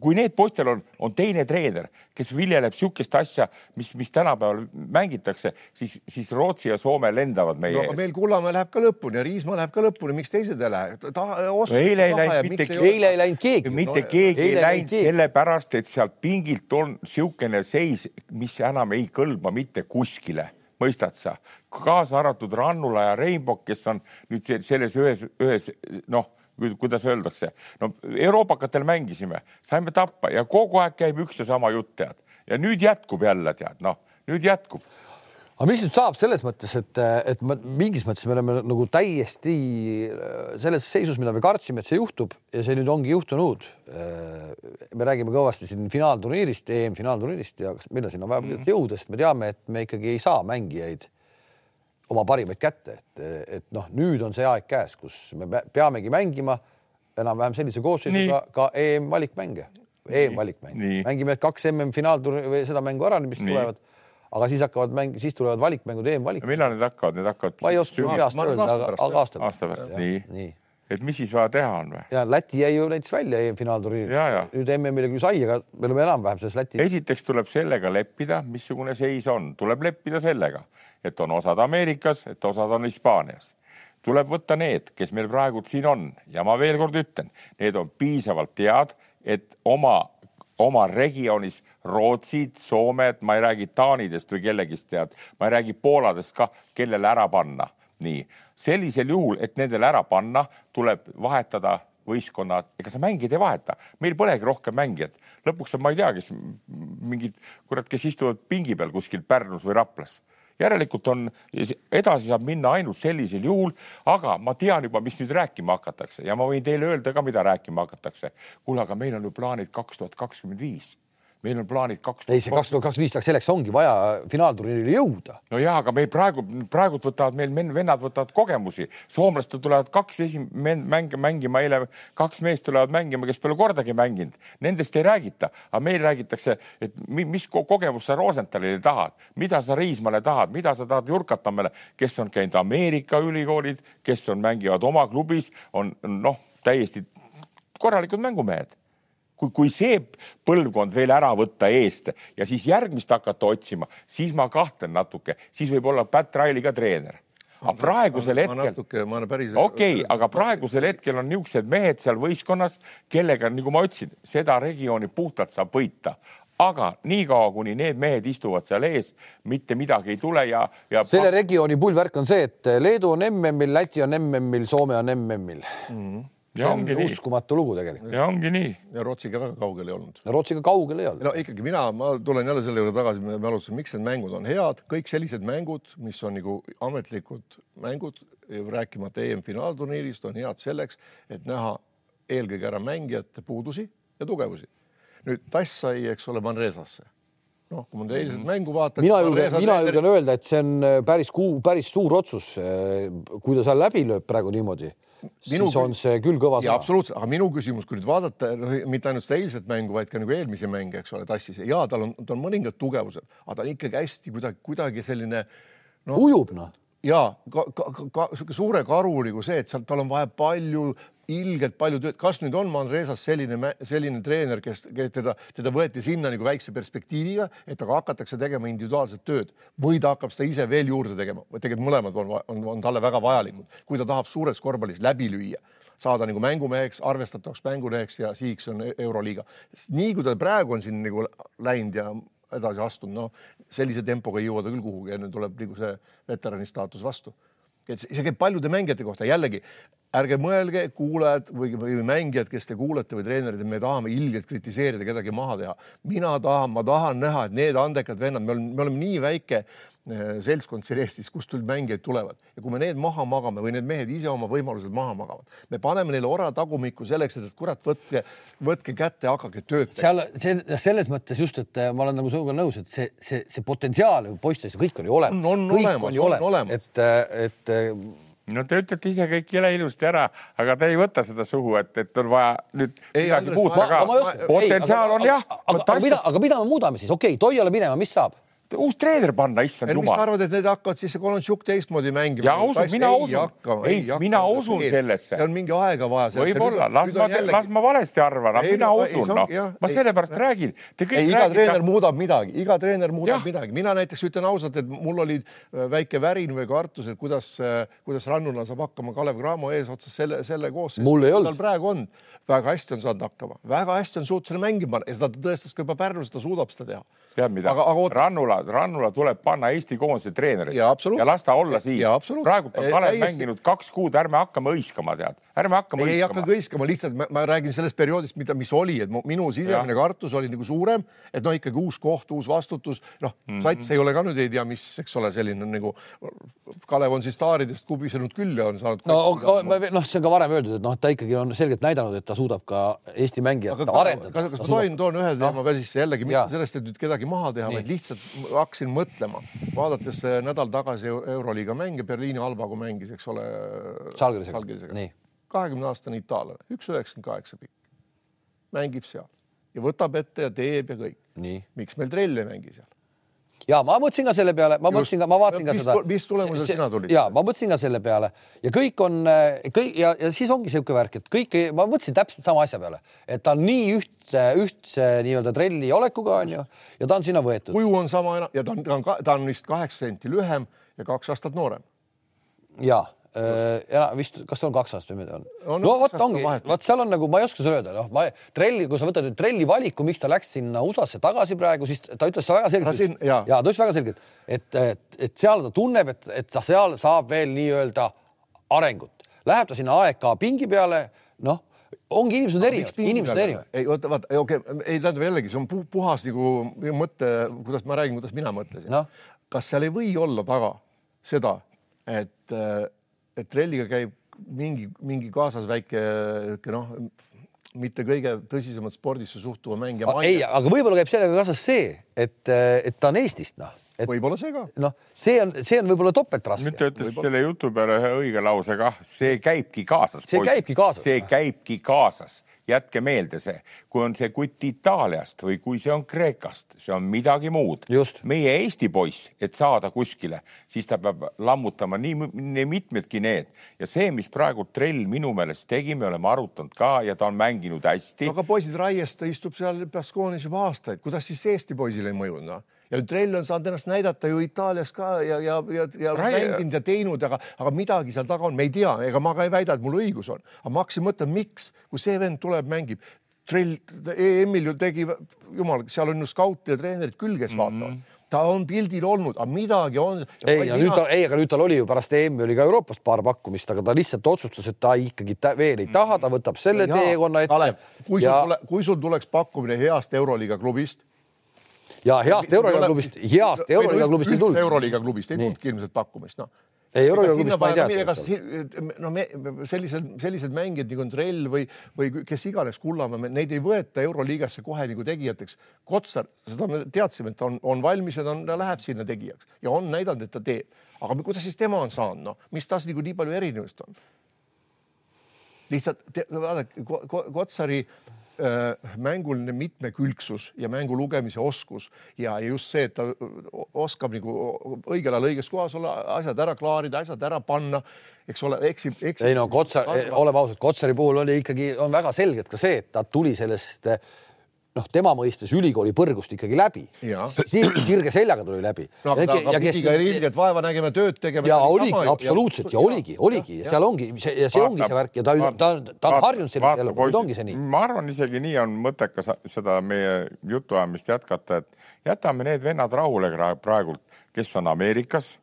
[SPEAKER 2] kui need poistel on, on teine treener, kes viljeleb niisugust asja, mis, mis tänapäeval mängitakse, siis, siis Rootsi ja Soome lendavad meie no,
[SPEAKER 3] eest. meil Kullamäe läheb ka lõpuni ja Riismaa läheb ka lõpuni, miks teised ei lähe?
[SPEAKER 2] No, eile ei läinud mitte keegi.
[SPEAKER 1] eile ei läinud keegi.
[SPEAKER 2] mitte no, keegi ei läinud sellepärast, et sealt pingilt on niisugune seis, mis enam ei kõlba mitte kuskile mõistad sa, kaasa arvatud Rannula ja Rainbow, kes on nüüd selles ühes, ühes noh, kuidas öeldakse, no euroopakatel mängisime, saime tappa ja kogu aeg käib üks ja sama jutt, tead. ja nüüd jätkub jälle, tead, noh, nüüd jätkub
[SPEAKER 1] aga mis nüüd saab selles mõttes, et, et me mingis mõttes me oleme nagu täiesti selles seisus, mida me kartsime, et see juhtub ja see nüüd ongi juhtunud. me räägime kõvasti siin finaalturniirist, EM-finaalturniirist ja kas on sinna vaja mm. jõuda, sest me teame, et me ikkagi ei saa mängijaid oma parimaid kätte, et, et noh, nüüd on see aeg käes, kus me peamegi mängima enam-vähem sellise koosseisuga ka EM-valikmänge, EM-valikmänge, mängime kaks MM-finaalturniiri või seda mängu ära, mis Nii. tulevad aga siis hakkavad mäng, siis tulevad valikmängud, EM-valikud.
[SPEAKER 2] millal need hakkavad, need hakkavad?
[SPEAKER 1] ma ei oska peast öelda, aga, aga aasta
[SPEAKER 2] pärast. aasta pärast, nii, nii.. et mis siis vaja teha on või?
[SPEAKER 1] ja Läti jäi ju näiteks välja EM-finaalturniiril. nüüd MM-ile küll sai, aga me oleme enam-vähem selles Läti.
[SPEAKER 2] esiteks tuleb sellega leppida, missugune seis on, tuleb leppida sellega, et on osad Ameerikas, et osad on Hispaanias. Tuleb võtta need, kes meil praegu siin on. Ja ma veel kord ütlen, need on piisavalt head, et oma oma regioonis Rootsid, Soomed, ma ei räägi taanidest või kellegist tead, ma ei räägi pooladest ka, kellele ära panna. nii, sellisel juhul, et nendele ära panna, tuleb vahetada võistkonnad, ega sa mängijad ei vaheta, meil polegi rohkem mängijat. lõpuks on, ma ei tea, kes mingid kurat, kes istuvad pingi peal kuskil Pärnus või Raplas järelikult on, edasi saab minna ainult sellisel juhul, aga ma tean juba, mis nüüd rääkima hakatakse ja ma võin teile öelda ka, mida rääkima hakatakse. kuule, aga meil on ju plaanid kaks tuhat kakskümmend viis meil on plaanid kaks.
[SPEAKER 1] ei, see kaks tuhat kakskümmend viis, selleks ongi vaja finaalturniirile jõuda.
[SPEAKER 2] no ja, aga meil praegu, praegult võtavad meil vennad võtavad kogemusi, soomlastel tulevad kaks esim-, mänge mängima, eile kaks meest tulevad mängima, kes pole kordagi mänginud, nendest ei räägita, aga meil räägitakse, et mis kogemust sa Rosenthalile tahad, mida sa Riismale tahad, mida sa tahad Jurkatamele, kes on käinud Ameerika ülikoolid, kes on, mängivad oma klubis, on noh, täiesti korralikud mängumehed kui, kui see põlvkond veel ära võtta eest ja siis järgmist hakata otsima, siis ma kahtlen natuke, siis võib olla Pat Riley ka treener aga praegusel hetkel, okei okay,, aga praegusel hetkel on niisugused mehed seal võistkonnas, kellega, nagu ma ütlesin, seda regiooni puhtalt saab võita aga niikaua, kuni need mehed istuvad seal ees, mitte midagi ei tule ja, ja.
[SPEAKER 1] selle regiooni pull värk on see, et Leedu on MM-il, Läti on MM-il, Soome on MM-il mm. -hmm
[SPEAKER 2] ja ongi nii.
[SPEAKER 1] uskumatu lugu tegelikult.
[SPEAKER 2] ja ongi nii.
[SPEAKER 3] ja Rootsiga väga kaugel ei olnud.
[SPEAKER 1] Rootsiga kaugel ei olnud.
[SPEAKER 3] no ikkagi mina, ma tulen jälle selle juurde tagasi, me alustasime, miks need mängud on head, kõik sellised mängud, mis on nagu ametlikud mängud, rääkimata EM-finaalturniirist, on head selleks, et näha eelkõige ära mängijate puudusi ja tugevusi. nüüd Tass sai, eks ole, Manresasse noh, kui ma eilset mängu vaatan.
[SPEAKER 1] mina julgen, mina julgen öelda, et see on äh, päris kuu, päris suur otsus. Äh, kui ta seal läbi lööb praegu niimoodi, siis on see küll kõva
[SPEAKER 3] sõna. absoluutselt, aga minu küsimus, kui nüüd vaadata noh, mitte ainult seda eilset mängu, vaid ka nagu eelmisi mänge, eks ole, tassis ja tal on, tal on mõningad tugevused, aga ta on ikkagi hästi kuidagi, kuidagi selline
[SPEAKER 1] no,. ujub noh
[SPEAKER 3] ja ka, ka, ka, ka suure karu nagu see, et sealt tal on vaja palju, ilgelt palju tööd. kas nüüd on Manresas selline, selline treener, kes, kes teda, teda võeti sinna nagu väikse perspektiiviga, et aga hakatakse tegema individuaalset tööd või ta hakkab seda ise veel juurde tegema või tegelikult mõlemad on, on, on talle väga vajalikud, kui ta tahab suures korvpallis läbi lüüa saada nagu mängumeheks, arvestatavaks mängumeheks ja sihiks on Euroliiga. nii kui ta praegu on siin nagu läinud ja edasi astunud, noh sellise tempoga ei jõua ta küll kuhugi, enne tuleb nagu see veterani staatus vastu. Et see käib paljude mängijate kohta, jällegi ärge mõelge, kuulajad või, või mängijad, kes te kuulete või treenerid, et me tahame ilgelt kritiseerida, kedagi maha teha. mina tahan, ma tahan näha, et need andekad vennad, me oleme, me oleme nii väike seltskond siin Eestis, kust mängijad tulevad ja kui me need maha magame või need mehed ise oma võimalused maha magavad, me paneme neile ora tagumikku selleks, et kurat, võtke, võtke kätte, hakake tööd
[SPEAKER 1] tegema. seal see, selles mõttes just, et äh, ma olen nagu sinuga nõus, et see, see, see potentsiaal poistes kõik on ju olemas.
[SPEAKER 3] on, on kõik olemas, on ju olemas, olemas.,
[SPEAKER 1] et, äh, et
[SPEAKER 2] no te ütlete ise kõik jõle ilusti ära, aga te ei võta seda suhu, et, et on vaja nüüd ei, midagi muuta ka. potentsiaal on jah.
[SPEAKER 1] aga mida, aga mida me muudame siis, okei okay,, Toiale minema, mis saab?
[SPEAKER 2] Uus treener panna, issand jumal.
[SPEAKER 3] mis sa arvad, et need hakkavad siis Kolontšuk teistmoodi mängima?
[SPEAKER 2] ja usun, mina usun, ei, mina usun sellesse.
[SPEAKER 3] see on mingi aega vaja.
[SPEAKER 2] võib-olla, las ma, las ma valesti arvan, aga mina usun, noh. ma sellepärast räägin.
[SPEAKER 3] iga treener muudab midagi, iga treener muudab midagi. mina näiteks ütlen ausalt, et mul oli äh, väike värin või kartus, et kuidas, äh, kuidas Rannula saab hakkama Kalev Cramo eesotsas selle, selle koosseisu.
[SPEAKER 1] mul ei olnud.
[SPEAKER 3] praegu on väga hästi on saanud hakkama, väga hästi on suutnud selle mängima ja seda ta tõestas ka juba Pärnus, ta suudab seda teha.
[SPEAKER 2] tead mida, Rannula, Rannula tuleb panna Eesti koondise treeneriks ja, ja las ta olla siis. praegu on Kalev mänginud kaks kuud, ärme hakkame hõiskama, tead, ärme hakkame
[SPEAKER 3] ei hõiskama. ei hakka hõiskama, lihtsalt ma, ma räägin sellest perioodist, mida, mis oli, et minu sisemine kartus oli nagu suurem, et noh, ikkagi uus koht, uus vastutus, noh mm -hmm., sats ei ole ka nüüd ei tea, mis, eks ole, selline nagu Kalev on siis staaridest kubisenud küll ja on saanud.
[SPEAKER 1] no noh, see on ka varem öeldud, et noh, ta ikkagi on selgelt näidanud, et ta suudab ka Eesti mängijat aga, arendada.
[SPEAKER 3] kas, ma tohin, toon ühe teema no. ka sisse jällegi mitte sellest, et nüüd kedagi maha teha, vaid lihtsalt hakkasin mõtlema, vaadates nädal tagasi Euroliiga mänge, Berliini Albaga mängis, eks ole.
[SPEAKER 1] Salgirisega.
[SPEAKER 3] kahekümne aastane itaallane, üks üheksakümmend kaheksa pikk, mängib seal ja võtab ette ja teeb ja kõik. miks meil Trell ei mängi seal?
[SPEAKER 1] ja ma mõtlesin ka selle peale, ma mõtlesin ka, ma vaatasin ka
[SPEAKER 3] mis,
[SPEAKER 1] seda.
[SPEAKER 3] mis tulemusel sina tulid?
[SPEAKER 1] ja ma mõtlesin ka selle peale ja kõik on kõik ja, ja siis ongi niisugune värk, et kõik, ma mõtlesin täpselt sama asja peale, et ta on nii ühtse, ühtse nii-öelda trelli olekuga onju ja ta on sinna võetud.
[SPEAKER 3] kuju on sama ja ta on, ta on, ta on vist kaheksa senti lühem ja kaks aastat noorem.
[SPEAKER 1] ja Äh, ja vist, kas on kaks aastat või midagi on? no, no vot ongi, vot seal on nagu, ma ei oska sulle öelda, noh, ma trelli, kui sa võtad nüüd trelli valiku, miks ta läks sinna USA-sse tagasi praegu, siis ta ütles väga selgelt, ja ta ütles väga selgelt, et, et, et seal ta tunneb, et, et ta seal saab veel nii-öelda arengut. Läheb ta sinna AEK pingi peale, noh ongi inimesed erinevad, inimesed erinevad.
[SPEAKER 3] ei oota, vaata, okei okay,, ei tähendab jällegi, see on puhas nagu mõte, kuidas ma räägin, kuidas mina mõtlesin no.. kas seal ei või olla taga seda, et et trelliga käib mingi, mingi kaasas väike noh, mitte kõige tõsisemat spordisse suhtuva mängija.
[SPEAKER 1] ei, aga võib-olla käib sellega kaasas see, et, et ta on Eestist, noh
[SPEAKER 3] võib-olla see ka.
[SPEAKER 1] noh, see on, see on võib-olla topeltraske.
[SPEAKER 2] nüüd ta ütles selle jutu peale ühe õige lause kah, see käibki kaasas.
[SPEAKER 1] see poiss. käibki kaasas.
[SPEAKER 2] see käibki kaasas, jätke meelde see, kui on see kutt Itaaliast või kui see on Kreekast, see on midagi muud. meie Eesti poiss, et saada kuskile, siis ta peab lammutama nii, nii mitmedki need ja see, mis praegu Trell minu meelest tegi, me oleme arutanud ka ja ta on mänginud hästi.
[SPEAKER 3] aga poisid Raiest, ta istub seal Baskoonis juba aastaid, kuidas siis Eesti poisile ei mõjunud noh? Ja Trell on saanud ennast näidata ju Itaalias ka ja, ja, ja, ja mänginud ja teinud, aga, aga midagi seal taga on, me ei tea, ega ma ka ei väida, et mul õigus on, aga ma hakkasin mõtlema, miks, kui see vend tuleb, mängib. Trell EM-il ju tegi, jumal, seal on ju skaute ja treenerid küll, kes mm -hmm. vaatavad ta on pildil olnud, aga midagi on.
[SPEAKER 1] ei, ja nüüd ta, ei, aga nüüd tal oli ju pärast EM-i oli ka Euroopast paar pakkumist, aga ta lihtsalt otsustas, et ta ikkagi ta veel ei taha, ta võtab selle ja, teekonna ette.
[SPEAKER 3] kui ja... sul tule, kui sul tuleks pakkumine heast Euroliiga klubist
[SPEAKER 1] ja heast Euroliiga klubist, heast Euroliiga klubist ei tulnud.
[SPEAKER 3] Euroliiga klubist ei tulnudki ilmselt pakkumist, noh
[SPEAKER 1] ei, Euroliigas ma ei tea.
[SPEAKER 3] no me sellised, sellised mängijad nagu Trell või, või kes iganes Kullamäe, neid ei võeta Euroliigasse kohe nagu tegijateks. Kotsar, seda me teadsime, et on, on valmis ja ta, on, ta läheb sinna tegijaks ja on näidanud, et ta teeb. aga kuidas siis tema on saanud, noh, mis tas nagu nii palju erinevust on? lihtsalt vaadake, Kotsari mänguline mitmekülgsus ja mängu lugemise oskus ja, ja just see, et ta oskab nagu õigel ajal õiges kohas olla, asjad ära klaarida, asjad ära panna, eks ole, eksib, eksib.
[SPEAKER 1] ei no Kotsar, oleme ausad, Kotsari puhul oli ikkagi, on väga selgelt ka see, et ta tuli sellest äh, noh, tema mõistes ülikooli põrgust ikkagi läbi. sirge seljaga tuli läbi.
[SPEAKER 3] no aga, aga, aga kes... ilgelt vaeva nägime, tööd tegema.
[SPEAKER 1] ja oligi, absoluutselt ja, ja oligi, oligi ja, ja seal ongi see ja see vaata, ongi see värk ja ta, ta, ta on harjunud sellise eluga, nüüd ongi see nii.
[SPEAKER 2] ma arvan, isegi nii on mõttekas seda meie jutuajamist jätkata, et jätame need vennad rahule praegult, kes on Ameerikas,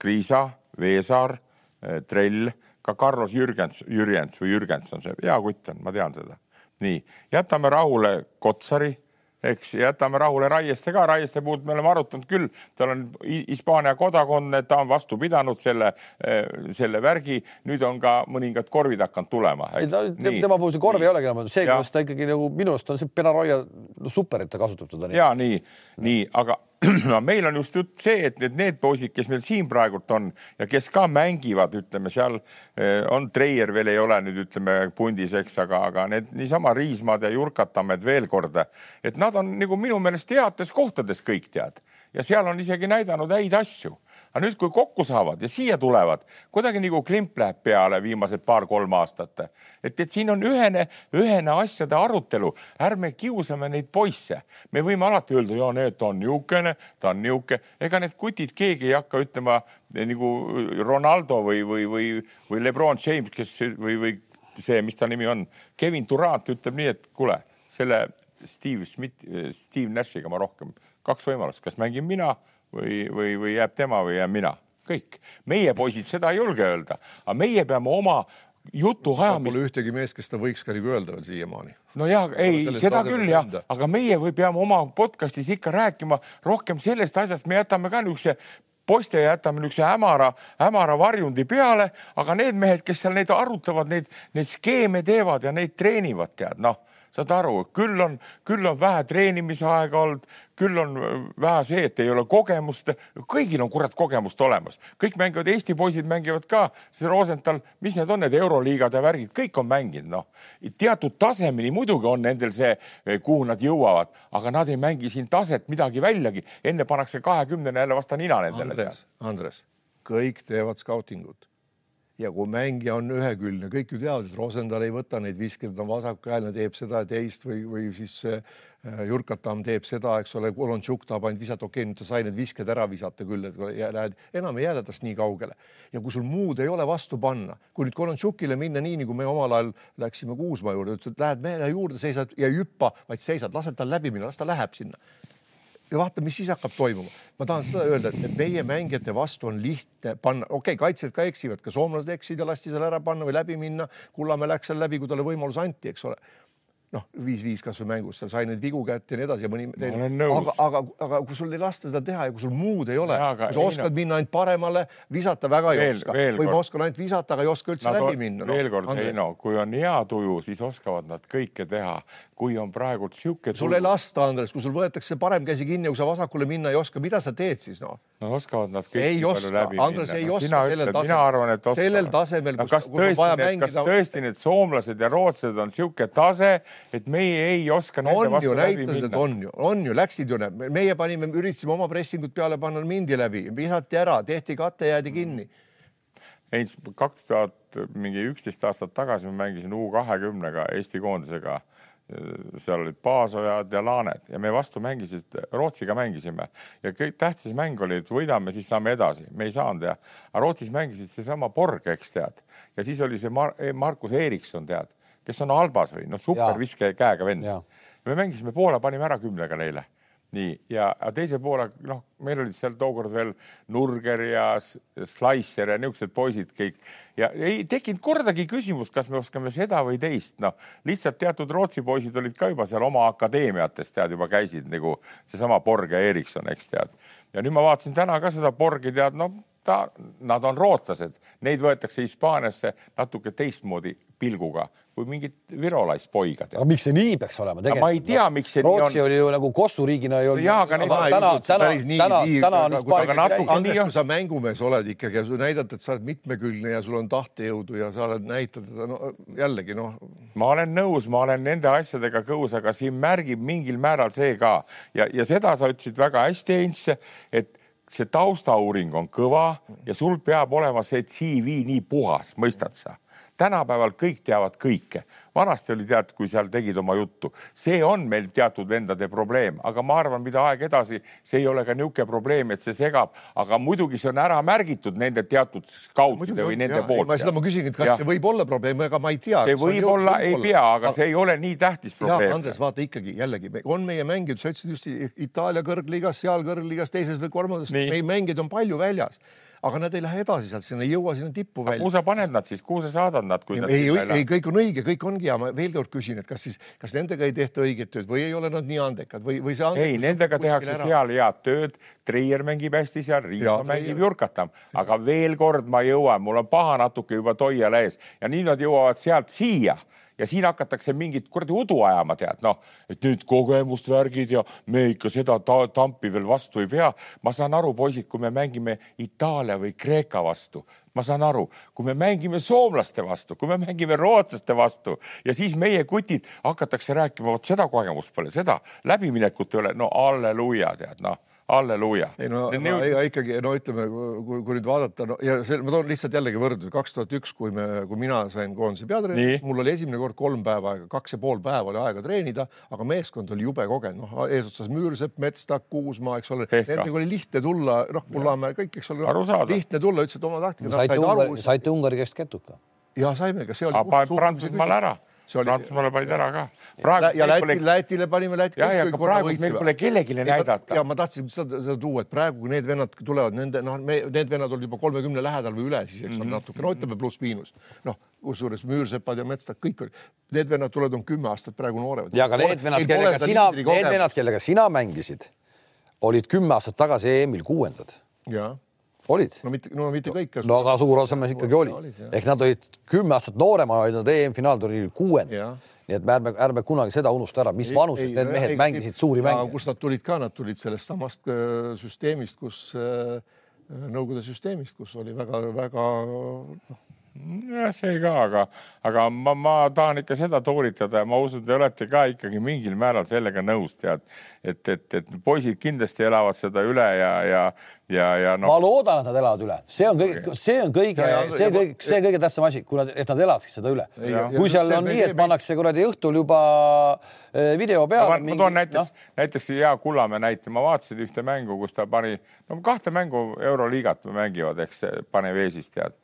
[SPEAKER 2] Kriisa, Veesaar, eh, Trell, ka Carlos Jürgens, Jürjens või Jürgens on see, hea kutt on, ma tean seda nii, jätame rahule Kotsari, eks jätame rahule Raieste ka, Raieste puhul me oleme arutanud küll, tal on Hispaania kodakondne, ta on vastu pidanud selle, eh, selle värgi, nüüd on ka mõningad korvid hakanud tulema.
[SPEAKER 1] tema puhul see korv ei olegi enam, see, kuidas ta ikkagi nagu minu arust on see Benaroya no, super, et ta kasutab teda
[SPEAKER 2] nii. ja nii, nii, aga no meil on just jutt see, et need, need poisid, kes meil siin praegult on ja kes ka mängivad, ütleme seal eh, on Treier veel ei ole nüüd ütleme pundis, eks, aga, aga need niisama Riismad ja Jurkatamed veel kord, et nad on nagu minu meelest heades kohtades kõik tead. Ja seal on isegi näidanud häid asju aga nüüd, kui kokku saavad ja siia tulevad, kuidagi nagu klimp läheb peale viimased paar-kolm aastat. et, et siin on ühene, ühene asjade arutelu, ärme kiusame neid poisse. me võime alati öelda, ja need, ta on niisugune, ta on niisugune, ega need kutid, keegi ei hakka ütlema eh, nagu Ronaldo või, või, või, või Lebron James, kes või, või see, mis ta nimi on, Kevin Durant ütleb nii, et kuule, selle Steve Smith, Steve Nashiga ma rohkem, kaks võimalust, kas mängin mina või, või, või jääb tema või jään mina, kõik. meie poisid seda ei julge öelda, aga meie peame oma jutu ajamist.
[SPEAKER 3] Pole ühtegi meest, kes seda võiks ka nagu öelda veel siiamaani.
[SPEAKER 2] no ja ei, seda küll jah, aga meie või peame oma podcast'is ikka rääkima rohkem sellest asjast, me jätame ka niisuguse poiste jätame niisuguse hämara, hämara varjundi peale, aga need mehed, kes seal neid arutavad, neid, neid skeeme teevad ja neid treenivad, tead noh saad aru, küll on, küll on vähe treenimisaega olnud, küll on vähe see, et ei ole kogemust. kõigil on kurat kogemust olemas, kõik mängivad, Eesti poisid mängivad ka, see Rosenthal, mis need on, need euroliigad ja värgid, kõik on mänginud, noh. teatud tasemeni muidugi on nendel see, kuhu nad jõuavad, aga nad ei mängi siin taset midagi väljagi, enne pannakse kahekümnene jälle vastu nina nendele.
[SPEAKER 3] Andres, Andres, kõik teevad skautingut ja kui mängija on ühekülgne, kõik ju teavad, et Rosendal ei võta neid viskeid, ta on vasakukäeline, teeb seda ja teist või, või siis äh, Jurkatam teeb seda, eks ole, Kolontšuk tahab ainult visata, okei okay,, nüüd ta sai need visked ära visata küll, et lähed, enam ei jääda tast nii kaugele. ja kui sul muud ei ole vastu panna, kui nüüd Kolontšukile minna nii, nagu me omal ajal läksime Kuusmaa juurde, ütles, et lähed mehele juurde, seisad ja ei hüppa, vaid seisad, lased tal läbi minna, las ta läheb sinna ja vaata, mis siis hakkab toimuma. ma tahan seda öelda, et meie mängijate vastu on lihtne panna, okei okay,, kaitsjad ka eksivad, ka soomlased eksisid ja lasti seal ära panna või läbi minna. Kullamäe läks seal läbi, kui talle võimalus anti, eks ole noh, viis-viis kasvõi mängus, seal sai neid vigu kätte ja nii edasi ja mõni teine. aga, aga, aga kui sul ei lasta seda teha ja kui sul muud ei ole, kui sa oskad no. minna ainult paremale, visata väga ei veel, oska või ma oskan ainult visata, aga ei oska üldse nad läbi minna
[SPEAKER 2] no,. veel kord, Heino, kui on hea tuju, siis oskavad nad kõike teha. kui on praegult sihuke.
[SPEAKER 3] sul ei lasta, Andres, kui sul võetakse parem käsi kinni ja kui sa vasakule minna ei oska, mida sa teed siis noh?
[SPEAKER 2] no oskavad nad kõik
[SPEAKER 3] ei oska, Andres ei oska
[SPEAKER 2] no, sellel tasemel. mina arvan, et oskavad.
[SPEAKER 3] sellel tasemel
[SPEAKER 2] kas tõesti, kas tõesti need soomlased ja rootslased on sihuke tase, et meie ei oska nende
[SPEAKER 3] on vastu läbi minna. on ju, on ju, läksid ju, meie panime, üritasime oma pressingut peale panna, mindi läbi, visati ära, tehti kate, jäädi kinni.
[SPEAKER 2] ei, kaks tuhat mingi üksteist aastat tagasi ma mängisin U kahekümnega Eesti koondisega. Seal olid Paasojad ja Laaned ja me vastu mängisid, Rootsiga mängisime. Ja kõik tähtis mäng oli, et võidame, siis saame edasi, me ei saanud ja Rootsis mängisid seesama Borg, eks tead, ja siis oli see Mar Markus Erikson, tead kes on Albas või noh, superviske käega vend. me mängisime Poola, panime ära kümnega neile. nii, ja teise poole, noh, meil olid seal tookord veel Nurger ja Slicer ja niisugused poisid kõik. Ja ei tekkinud kordagi küsimust, kas me oskame seda või teist, noh lihtsalt teatud Rootsi poisid olid ka juba seal oma akadeemiates tead juba käisid nagu seesama Borg ja Erikson, eks tead. Ja nüüd ma vaatasin täna ka seda Borgi, tead, no ta, nad on rootslased, neid võetakse Hispaaniasse natuke teistmoodi pilguga kui mingit virolaist poiga.
[SPEAKER 1] aga miks see nii peaks olema
[SPEAKER 2] tegelikult? ma ei tea, miks see
[SPEAKER 1] Rootsi nii on. oli ju nagu kosuriigina ei olnud.
[SPEAKER 2] jaa, aga
[SPEAKER 1] neid täna, täna, täna, täna on
[SPEAKER 3] Hispaania. Andres, kui sa mängumees oled ikkagi ja sa näidad, et sa oled mitmekülgne ja sul on tahtejõudu ja sa oled näitad, no jällegi noh.
[SPEAKER 2] ma olen nõus, ma olen nende asjadega kõus, aga siin märgib mingil määral see ka ja, ja seda sa ütlesid väga hästi, Heinz, et see taustauuring on kõva ja sul peab olema see CV nii puhas, mõistad sa tänapäeval kõik teavad kõike. vanasti oli tead, kui seal tegid oma juttu, see on meil teatud vendade probleem, aga ma arvan, mida aeg edasi, see ei ole ka niisugune probleem, et see segab, aga muidugi see on ära märgitud nende teatud skautide või nende ja, poolt.
[SPEAKER 3] seda ma küsingi, et kas ja. see võib olla probleem, ega ma ei tea.
[SPEAKER 2] see ei olla. pea, aga see ei ole nii tähtis probleem.
[SPEAKER 3] Andres, vaata ikkagi jällegi on meie mängijad, sa ütlesid just Itaalia kõrgliigas, seal kõrgligas, teises või kolmandas, meie mängijaid on palju väljas aga nad ei lähe edasi sealt, sinna ei jõua sinna tippu välja.
[SPEAKER 2] kuhu sa paned nad siis, kuhu sa saadad nad?
[SPEAKER 3] ei, ei, ei, kõik on õige, kõik ongi ja ma veel kord küsin, et kas siis, kas nendega ei tehta õiget tööd või ei ole nad nii andekad või, või see.
[SPEAKER 2] ei, nendega tehakse ära. seal head tööd. Treier mängib hästi seal, Riismaa mängib jurkatam, aga veel kord ma jõuan, mul on paha natuke juba Toial ees ja nii nad jõuavad sealt siia ja siin hakatakse mingit kuradi udu ajama, tead, noh, et nüüd kogemust värgid ja me ikka seda ta tampi veel vastu ei pea. ma saan aru, poisid, kui me mängime Itaalia või Kreeka vastu, ma saan aru, kui me mängime soomlaste vastu, kui me mängime rootslaste vastu ja siis meie kutid hakatakse rääkima, vot seda kogemust pole, seda läbiminekut ei ole, no halleluuja, tead, noh halleluuja.
[SPEAKER 3] ei no Nüüd... ega ikkagi no ütleme, kui, kui nüüd vaadata no, ja see, ma toon lihtsalt jällegi võrdluse, kaks tuhat üks, kui me, kui mina sain koondise peatreeneriks, mul oli esimene kord kolm päeva aega, kaks ja pool päeva oli aega treenida, aga meeskond oli jube kogenud, noh eesotsas Müürsepp, Metstak, Kuusmaa, eks ole, nendega oli lihtne tulla, noh, Kullamäe kõik, eks ole, lihtne tulla, ütlesid oma
[SPEAKER 1] saite Ungari, saite Ungari käest ketuka?
[SPEAKER 3] ja saime, kas see oli.
[SPEAKER 2] Prantsusmaal ära oli... Prantsusmaale panid ära ka.
[SPEAKER 3] ja Läti pole..., Lätile panime Läti.
[SPEAKER 2] jah, ja aga praegu meil pole kellelegi näidata.
[SPEAKER 3] ja ma tahtsin seda, seda tuua, et praegu, kui need vennad tulevad, nende noh, me need vennad olid juba kolmekümne lähedal või üle, siis eks ole mm -hmm. natuke, no ütleme pluss-miinus. noh, kusjuures Müürsepad ja Metstak, kõik olid, need vennad tulevad, on kümme aastat praegu nooremad.
[SPEAKER 1] ja aga need vennad, kellega sina, need vennad, kellega sina mängisid, olid kümme aastat tagasi EM-il kuuendad.
[SPEAKER 3] jaa
[SPEAKER 1] olid.
[SPEAKER 3] no mitte, no mitte kõik.
[SPEAKER 1] no aga suur osa meist ikkagi oli, oli. ehk nad olid kümme aastat nooremad, olid nad EM-finaalturniiril kuuendad. nii et me ärme, ärme kunagi seda unusta ära, mis vanuses need mehed ei, mängisid suuri mänge.
[SPEAKER 3] kust nad tulid ka, nad tulid sellest samast äh, süsteemist, kus äh, Nõukogude süsteemist, kus oli väga-väga noh
[SPEAKER 2] jah, see ka, aga, aga ma, ma tahan ikka seda toolitada ja ma usun, te olete ka ikkagi mingil määral sellega nõus, tead, et, et, et poisid kindlasti elavad seda üle ja, ja, ja, ja
[SPEAKER 1] no. ma loodan, et nad elavad üle, see on kõige, see on kõige, see kõige, see kõige tähtsam asi, kui nad, et nad elaksid seda üle. kui seal on nii, et pannakse kuradi õhtul juba eh, video peale.
[SPEAKER 2] ma toon näiteks no., näiteks hea Kullamäe näite, ma vaatasin ühte mängu, kus ta pani, no kahte mängu Euroliigat mängivad, eks pane veesis tead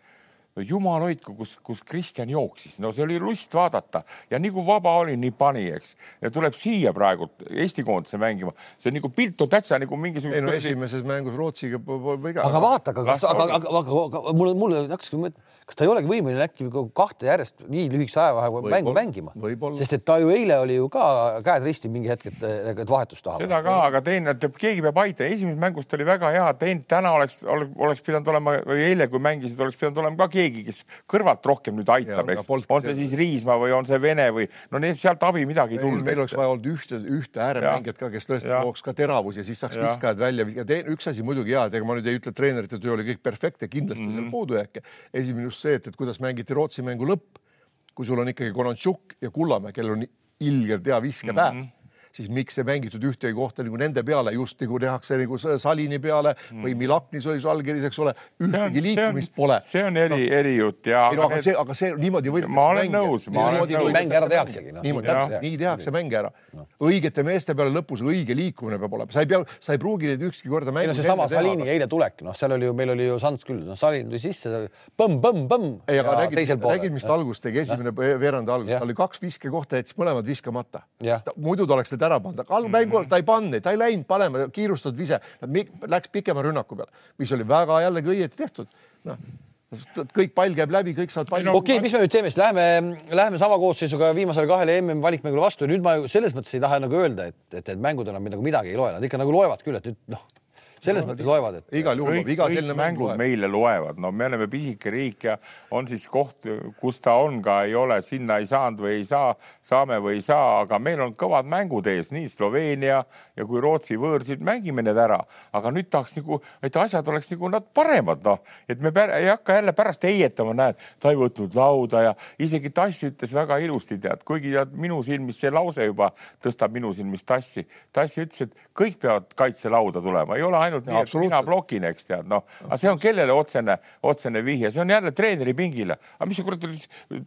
[SPEAKER 2] no jumal hoidku, kus, kus Kristjan jooksis, no see oli lust vaadata ja nii kui vaba oli, nii pani, eks. ja tuleb siia praegu Eesti koondise mängima, see on nagu pilt on täitsa nagu mingisugune.
[SPEAKER 3] ei no esimeses mängus Rootsiga või
[SPEAKER 1] ka. aga vaata, aga kas, aga, aga, aga, aga mulle, mulle hakkaski mõtlema, kas ta ei olegi võimeline äkki kahte järjest nii lühikese ajavahega mängu mängima? sest et ta ju eile oli ju ka käed risti mingi hetk, et, et vahetust tahab.
[SPEAKER 2] seda ka, aga teine, keegi peab aitama, esimeses mängus ta oli väga hea, teine täna oleks, oleks pidanud olema või eile, kui mängisid, oleks pidanud olema ka keegi keegi, kes kõrvalt rohkem nüüd aitab, eks, on see siis Riismaa või on see Vene või no need sealt abi midagi ei tulnud.
[SPEAKER 3] meil oleks vaja olnud ühte, ühte ääremängijat ka, kes tõesti tooks ka teravus ja siis saaks ja. viskajad välja ja teen, üks asi muidugi hea, et ega ma nüüd ei ütle, et treenerite töö oli kõik perfektne, kindlasti mm -hmm. seal puudujääke. esimene just see, et, et kuidas mängiti Rootsi mängu lõpp, kui sul on ikkagi Konontšuk ja Kullamäe, kellel on ilgelt hea viskepäev mm. -hmm siis miks ei mängitud ühtegi kohta nagu nende peale, just nagu tehakse nagu Salini peale mm. või Milaknis oli su allkirjas, eks ole, ühtegi liikumist pole.
[SPEAKER 2] see on eri no., erijutt ja.
[SPEAKER 3] ei no aga see, aga see niimoodi
[SPEAKER 2] võidakse. ma olen nõus, ma olen nõus.
[SPEAKER 1] mäng ära tehaksegi no..
[SPEAKER 3] niimoodi, täpselt, nii tehakse mänge ära no.. õigete meeste peale lõpus õige liikumine peab olema, sa ei pea, sa ei pruugi neid ükski korda
[SPEAKER 1] mängida. ei no seesama Salini eile tulek, noh, seal oli ju, meil oli ju šanss küll, noh, Salin tuli sisse, põmm-põmm-põmm.
[SPEAKER 3] ei, aga nägid, nägid, mis ta alguses tegi, esimene veerand alguses, tal oli kaks viskekohta, jättis mõlemad viskamata. muidu ta oleks need ära pannud, aga alg mängu, ta ei pannud, ta ei läinud panema, kiirustatud vise, läks pikema rünnaku peale, mis oli väga jällegi õieti tehtud. noh, kõik pall käib läbi, kõik saavad palli.
[SPEAKER 1] okei okay,, mis me nüüd teeme, siis? Läheme, läheme sama koosseisuga viimasele kahele MM valikmängule vastu. Ja nüüd ma ju selles mõttes ei taha nagu öelda, et, et need mängud enam nagu midagi ei loe, nad ikka nagu loevad küll, et nüüd noh, selles mõttes loevad, et
[SPEAKER 3] igal juhul
[SPEAKER 2] kõik,
[SPEAKER 3] iga selline mäng
[SPEAKER 2] mängud
[SPEAKER 3] loeb.
[SPEAKER 2] meile loevad, no me oleme pisike riik ja on siis koht, kus ta on ka ei ole, sinna ei saanud või ei saa, saame või ei saa, aga meil on kõvad mängud ees, nii Sloveenia ja kui Rootsi võõrsid, mängime need ära, aga nüüd tahaks nagu, et asjad oleks nagu nad paremad, noh, et me pär, ei hakka jälle pärast heietama, näed, ta ei võtnud lauda ja isegi Tass ütles väga ilusti, tead, kuigi tead, minu silmis see lause juba tõstab minu silmis Tassi. Tass ütles, et kõik peavad kaitselauda tulema, ei ole ainult nii, et mina blokin, eks tead, noh, aga see on kellele otsene, otsene vihje, see on jälle treeneri pingile. aga mis sa kurat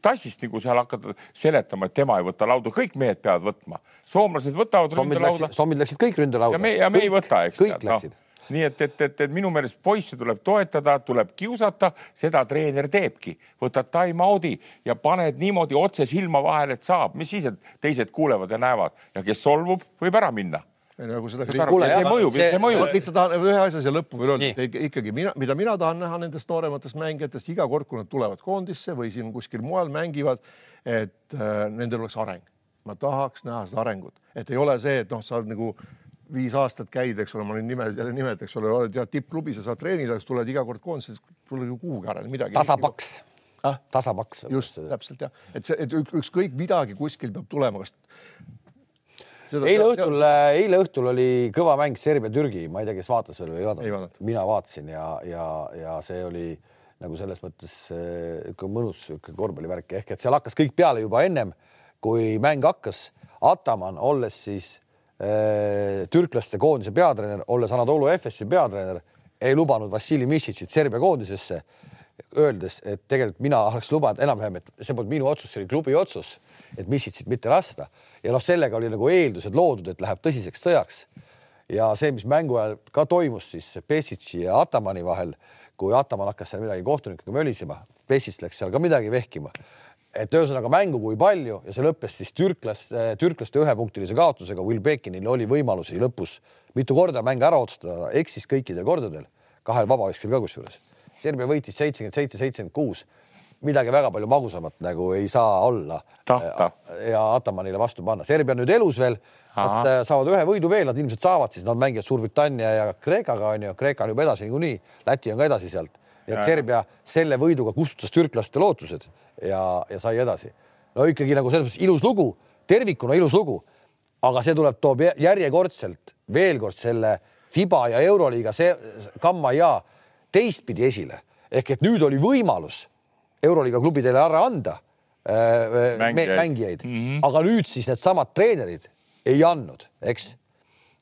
[SPEAKER 2] tassist nagu seal hakkad seletama, et tema ei võta lauda, kõik mehed peavad võtma. soomlased võtavad ründelauda.
[SPEAKER 1] sommid läksid kõik ründelauda.
[SPEAKER 2] ja me, ja me
[SPEAKER 1] kõik,
[SPEAKER 2] ei võta, eks
[SPEAKER 1] kõik
[SPEAKER 2] tead, noh.
[SPEAKER 1] läksid.
[SPEAKER 2] Nii et, et, et, et minu meelest poisse tuleb toetada, tuleb kiusata, seda treener teebki, võtad time-out'i ja paned niimoodi otse silma vahele, et saab, mis siis, et teised kuulevad ja näevad. Ja kes solvub, võib ära minna
[SPEAKER 3] nagu seda
[SPEAKER 2] see mõjub
[SPEAKER 1] see-
[SPEAKER 2] mõjub.
[SPEAKER 3] lihtsalt tahan ühe asja siia lõppu veel öelda, et ikkagi mina, mida mina tahan näha nendest noorematest mängijatest iga kord, kui nad tulevad koondisse või siin kuskil mujal mängivad, et äh, nendel oleks areng. ma tahaks näha seda arengut, et ei ole see, et noh, sa oled nagu viis aastat käid, eks ole, ma nüüd nimesid jälle nimetan, eks ole, oled jah tippklubis ja saad treenida, siis tuled iga kord koondisse, sul ei kuhugi arene midagi.
[SPEAKER 1] tasapaks
[SPEAKER 3] ah?,
[SPEAKER 1] tasapaks.
[SPEAKER 3] just täpselt jah, et see, et ük- ükskõik midagi kuskil peab tulema, kas
[SPEAKER 1] eile õhtul, eile õhtul oli kõva mäng Serbia-Türgi, ma ei tea, kes vaatas veel või ei vaadanud. Mina vaatasin ja, ja, ja see oli nagu selles mõttes eh, ikka mõnus sihuke korvpallivärk. Ehk et seal hakkas kõik peale juba ennem, kui mäng hakkas. Ataman, olles siis eh, türklaste koondise peatreener, olles Anadolu Efesi peatreener, ei lubanud Vassili Missitsit Serbia koondisesse öeldes, et tegelikult mina oleks lubanud enam-vähem, et see polnud minu otsus, see oli klubi otsus, et Missitsit mitte lasta ja noh, sellega oli nagu eeldused loodud, et läheb tõsiseks sõjaks. ja see, mis mängu ajal ka toimus siis Pesitsi ja Atamani vahel, kui Ataman hakkas seal midagi kohtunikega mölisema, Pesits läks seal ka midagi vehkima et ühesõnaga mängu kui palju ja see lõppes siis türklaste, türklaste ühepunktilise kaotusega. Will Bekinil oli võimalusi lõpus mitu korda mänge ära otsustada, eksis kõikidel kordadel, kahel vabaviskel ka kusjuures. Serbia võitis seitsekümmend seitse, seitsekümmend kuus, midagi väga palju magusamat nagu ei saa olla
[SPEAKER 2] Tahta.
[SPEAKER 1] ja Atamanile vastu panna. Serbia on nüüd elus veel, nad äh, saavad ühe võidu veel, nad ilmselt saavad siis, nad mängivad Suurbritannia ja Kreekaga onju, Kreeka on juba edasi niikuinii, Läti on ka edasi sealt. ja et Serbia selle võiduga kustutas türklaste lootused ja, ja sai edasi. no ikkagi nagu selles mõttes ilus lugu, tervikuna ilus lugu, aga see tuleb, toob jä- järjekordselt veel kord selle Fiba ja Euroliiga see kamma ja teistpidi esile ehk et nüüd oli võimalus Euroliiga klubidele ära anda äh,
[SPEAKER 2] Mängijaid.
[SPEAKER 1] mängijaid, mängijaid. Mm -hmm. aga nüüd siis needsamad treenerid ei andnud, eks.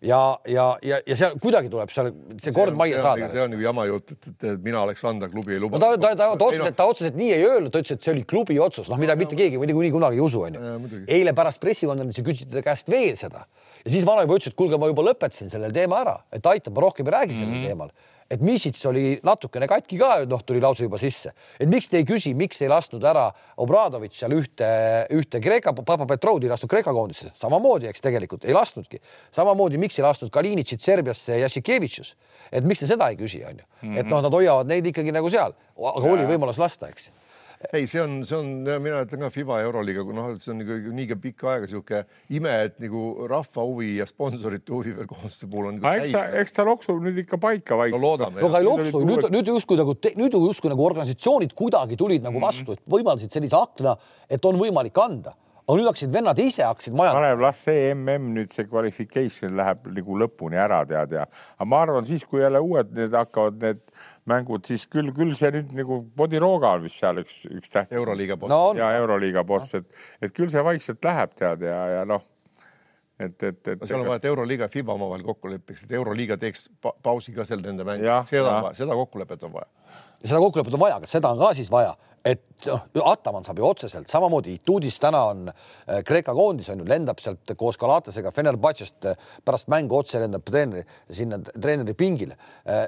[SPEAKER 1] ja, ja, ja, ja seal kuidagi tuleb seal see kord majja saada.
[SPEAKER 3] see on nagu jama jutt, et, et, et mina Aleksandr klubi ei luba.
[SPEAKER 1] no ta, ta, ta, ta otseselt, ta otseselt nii ei öelnud, ta ütles, et see oli klubi otsus, noh, mida mitte keegi niikuinii kunagi ei usu, onju
[SPEAKER 3] muidugi..
[SPEAKER 1] eile pärast pressikonverentsi küsiti ta käest veel seda ja siis vanaema ütles, et kuulge, ma juba lõpetasin selle teema ära, et aitab, ma rohkem ei räägi sellel mm -hmm. teemal. Et Misits oli natukene katki ka, noh, tuli lause juba sisse, et miks te ei küsi, miks ei lasknud ära Obradovitš seal ühte, ühte Kreeka, Papa Petroudi ei lasknud Kreeka koondisse, samamoodi, eks tegelikult ei lasknudki. samamoodi, miks ei lasknud Kalinitšit Serbiasse ja Jassikevitšus, et miks te seda ei küsi, onju, et noh, nad hoiavad neid ikkagi nagu seal, aga oli võimalus lasta, eks
[SPEAKER 3] ei, see on, see on, mina ütlen ka Fiba Euroliiga, noh, see on nagu niigi pikka aega sihuke ime, et nagu rahva huvi ja sponsorite huvi veel koondiste puhul on.
[SPEAKER 2] eks ta, eks ta loksub nüüd ikka paika
[SPEAKER 3] no
[SPEAKER 2] vaikselt.
[SPEAKER 3] loodame
[SPEAKER 1] no aga ei
[SPEAKER 2] Nüüd
[SPEAKER 1] loksu, nüüd nüüd justkui nagu, nüüd ju justkui nagu organisatsioonid kuidagi tulid nagu vastu, et võimaldasid sellise akna, et on võimalik anda. Aga nüüd hakkasid vennad ise hakkasid majandama.
[SPEAKER 2] Kalev, las see mm nüüd see qualification läheb nagu lõpuni ära tead ja, aga ma arvan siis, kui jälle uued need hakkavad need mängud, siis küll, küll see nüüd nagu Podirooga on vist seal üks, üks täht
[SPEAKER 3] Euroliiga poolt
[SPEAKER 1] no
[SPEAKER 2] ja Euroliiga boss, et, et küll see vaikselt läheb tead ja, ja noh, et, et, et
[SPEAKER 3] seal on vaja, et Euroliiga ja Fiba omavahel kokku lepiks, et Euroliiga teeks pa pausi ka seal nende mängu seda seda kokkulepet on vaja.
[SPEAKER 1] seda kokkulepet on vaja, aga seda on ka siis vaja, et noh, Ataman saab ju otseselt samamoodi, Itudis täna on äh, Kreeka koondis on ju, lendab sealt koos Galatesega Fenerbahce'st äh, pärast mängu otse lendab treeneri sinna treeneri pingile.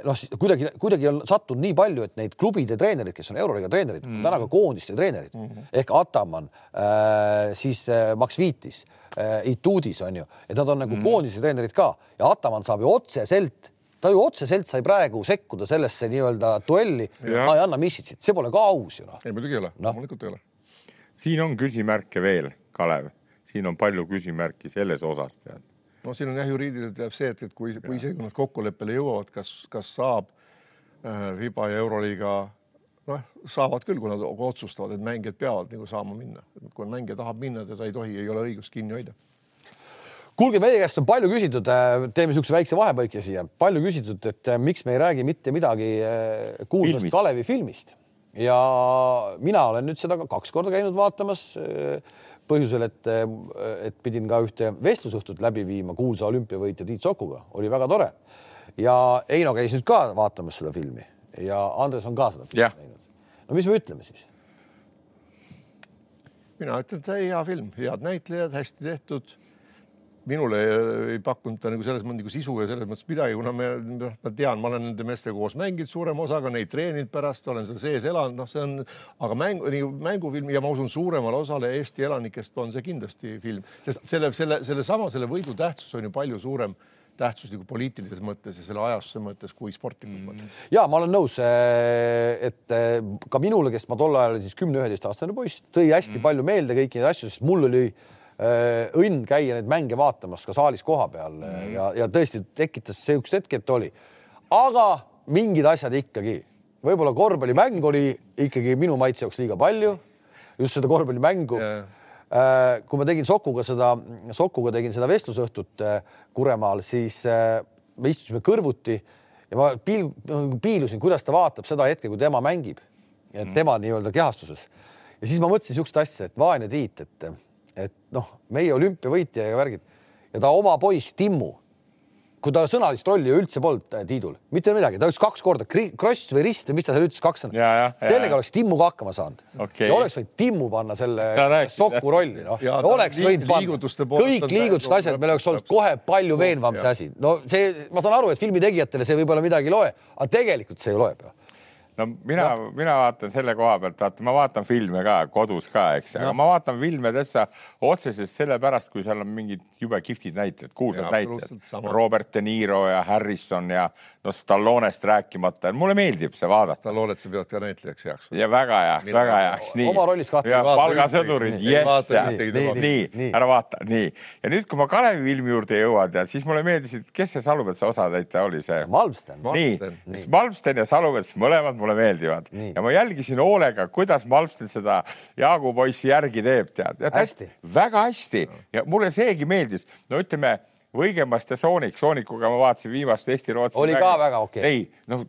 [SPEAKER 1] noh, kuidagi, kuidagi on sattunud nii palju, et neid klubide treenerid, kes on Euroliiga treenerid mm, -hmm. täna ka koondiste treenerid mm -hmm. ehk Ataman äh,, siis äh, Max Viitis äh,, Itudis on ju, et nad on nagu mm -hmm. koondise treenerid ka ja Ataman saab ju otseselt ta ju otseselt sai praegu sekkuda sellesse nii-öelda duelli, ma ei anna Missitsit, see pole ka aus ju noh.
[SPEAKER 3] ei muidugi ei ole no., loomulikult ei ole.
[SPEAKER 2] siin on küsimärke veel, Kalev, siin on palju küsimärki selles osas tead.
[SPEAKER 3] no siin on jah, juriidiliselt jääb see, et, et kui, kui isegi nad kokkuleppele jõuavad, kas, kas saab äh, Fiba ja Euroliiga noh, saavad küll, kui nad otsustavad, et mängijad peavad nagu saama minna. kui mängija tahab minna, teda ei tohi, ei ole õigust kinni hoida.
[SPEAKER 1] Kuulge, meie käest on palju küsitud, äh, teeme niisuguse väikse vahepõike siia, palju küsitud, et äh, miks me ei räägi mitte midagi äh, kuulsast Kalevi filmist ja mina olen nüüd seda kaks korda käinud vaatamas põhjusel, et, et pidin ka ühte vestlusõhtut läbi viima kuulsa olümpiavõitja Tiit Sokuga, oli väga tore. ja Heino käis nüüd ka vaatamas seda filmi ja Andres on ka seda
[SPEAKER 2] näinud.
[SPEAKER 1] no mis me ütleme siis?
[SPEAKER 3] mina ütlen, et hea film, head näitlejad, hästi tehtud. Minule ei pakkunud ta nagu selles mõttes nagu sisu ja selles mõttes midagi, kuna me, noh, ma tean, ma olen nende meestega koos mänginud suurema osaga, neid treeninud pärast, olen seal sees elanud, noh, see on, aga mäng, nagu mängufilm ja ma usun, suuremale osale Eesti elanikest on see kindlasti film, sest selle, selle, sellesama, selle võidu tähtsus on ju palju suurem tähtsus nagu poliitilises mõttes ja selle ajastuse mõttes kui sportlikus mõttes mm..
[SPEAKER 1] ja ma olen nõus, eh, et eh, ka minule, kes ma tol ajal siis kümne-üheteistaastane poiss, tõi hästi mm. palju meelde kõiki neid asju, sest mul oli äh, õnn käia neid mänge vaatamas ka saalis kohapeal mm. ja, ja tõesti tekitas sihukest hetke, et oli, aga mingid asjad ikkagi, võib-olla korvpallimäng oli ikkagi minu maitse jaoks liiga palju, just seda korvpallimängu yeah Äh, kui ma tegin Sokuga seda, Sokuga tegin seda vestlusõhtut äh, Kuremaal, siis äh, me istusime kõrvuti ja ma piil, piilusin, kuidas ta vaatab seda hetke, kui tema mängib, mm. tema nii-öelda kehastuses. ja siis ma mõtlesin niisugust asja, et vaene Tiit, et, et noh, meie olümpiavõitja ja värgid ja ta oma poiss Timmu kui tal sõnalist rolli üldse polnud äh, Tiidul, mitte midagi, ta ütles kaks korda kross või rist või mis ta seal ütles, kaks sõna. sellega oleks Timmu ka hakkama saanud okay.. ja oleks võinud Timmu panna selle Soku rolli, noh. oleks võinud panna. kõik liigutused, asjad, meil oleks olnud kohe palju veenvam see asi. no see, ma saan aru, et filmi tegijatele see võib-olla midagi ei loe, aga tegelikult see ju loeb ju
[SPEAKER 2] no mina no., mina vaatan selle koha pealt, vaata, ma vaatan filme ka kodus ka, eks no., aga ma vaatan filme täitsa otseselt sellepärast, kui seal on mingid jube kihvtid näitlejad, kuulsad näitlejad. Robert De Niro ja Harrison ja no Stallonest rääkimata, mulle meeldib see vaadata.
[SPEAKER 3] Stallonet sa pead ka näitlejaks heaks.
[SPEAKER 2] ja väga heaks, väga heaks, nii.
[SPEAKER 1] oma rollis
[SPEAKER 2] kahtlemata. palgasõdurid, jess, nii, ära vaata, nii. ja nüüd, kui ma Kalevi filmi juurde jõuan, tead, siis mulle meeldisid, kes see Salumetsa osatäitja oli, see?
[SPEAKER 1] Malmsten.
[SPEAKER 2] nii, Malmsten ja Salumets mõlemad mulle mulle meeldivad Nii. ja ma jälgisin hoolega, kuidas Malmsten seda Jaagu poissi järgi teeb, tead.
[SPEAKER 1] hästi.
[SPEAKER 2] väga hästi ja mulle seegi meeldis, no ütleme Võigemast ja Soonik, Soonikuga ma vaatasin viimast Eesti-Rootsi.
[SPEAKER 1] oli ka väga okei
[SPEAKER 2] okay.. ei, noh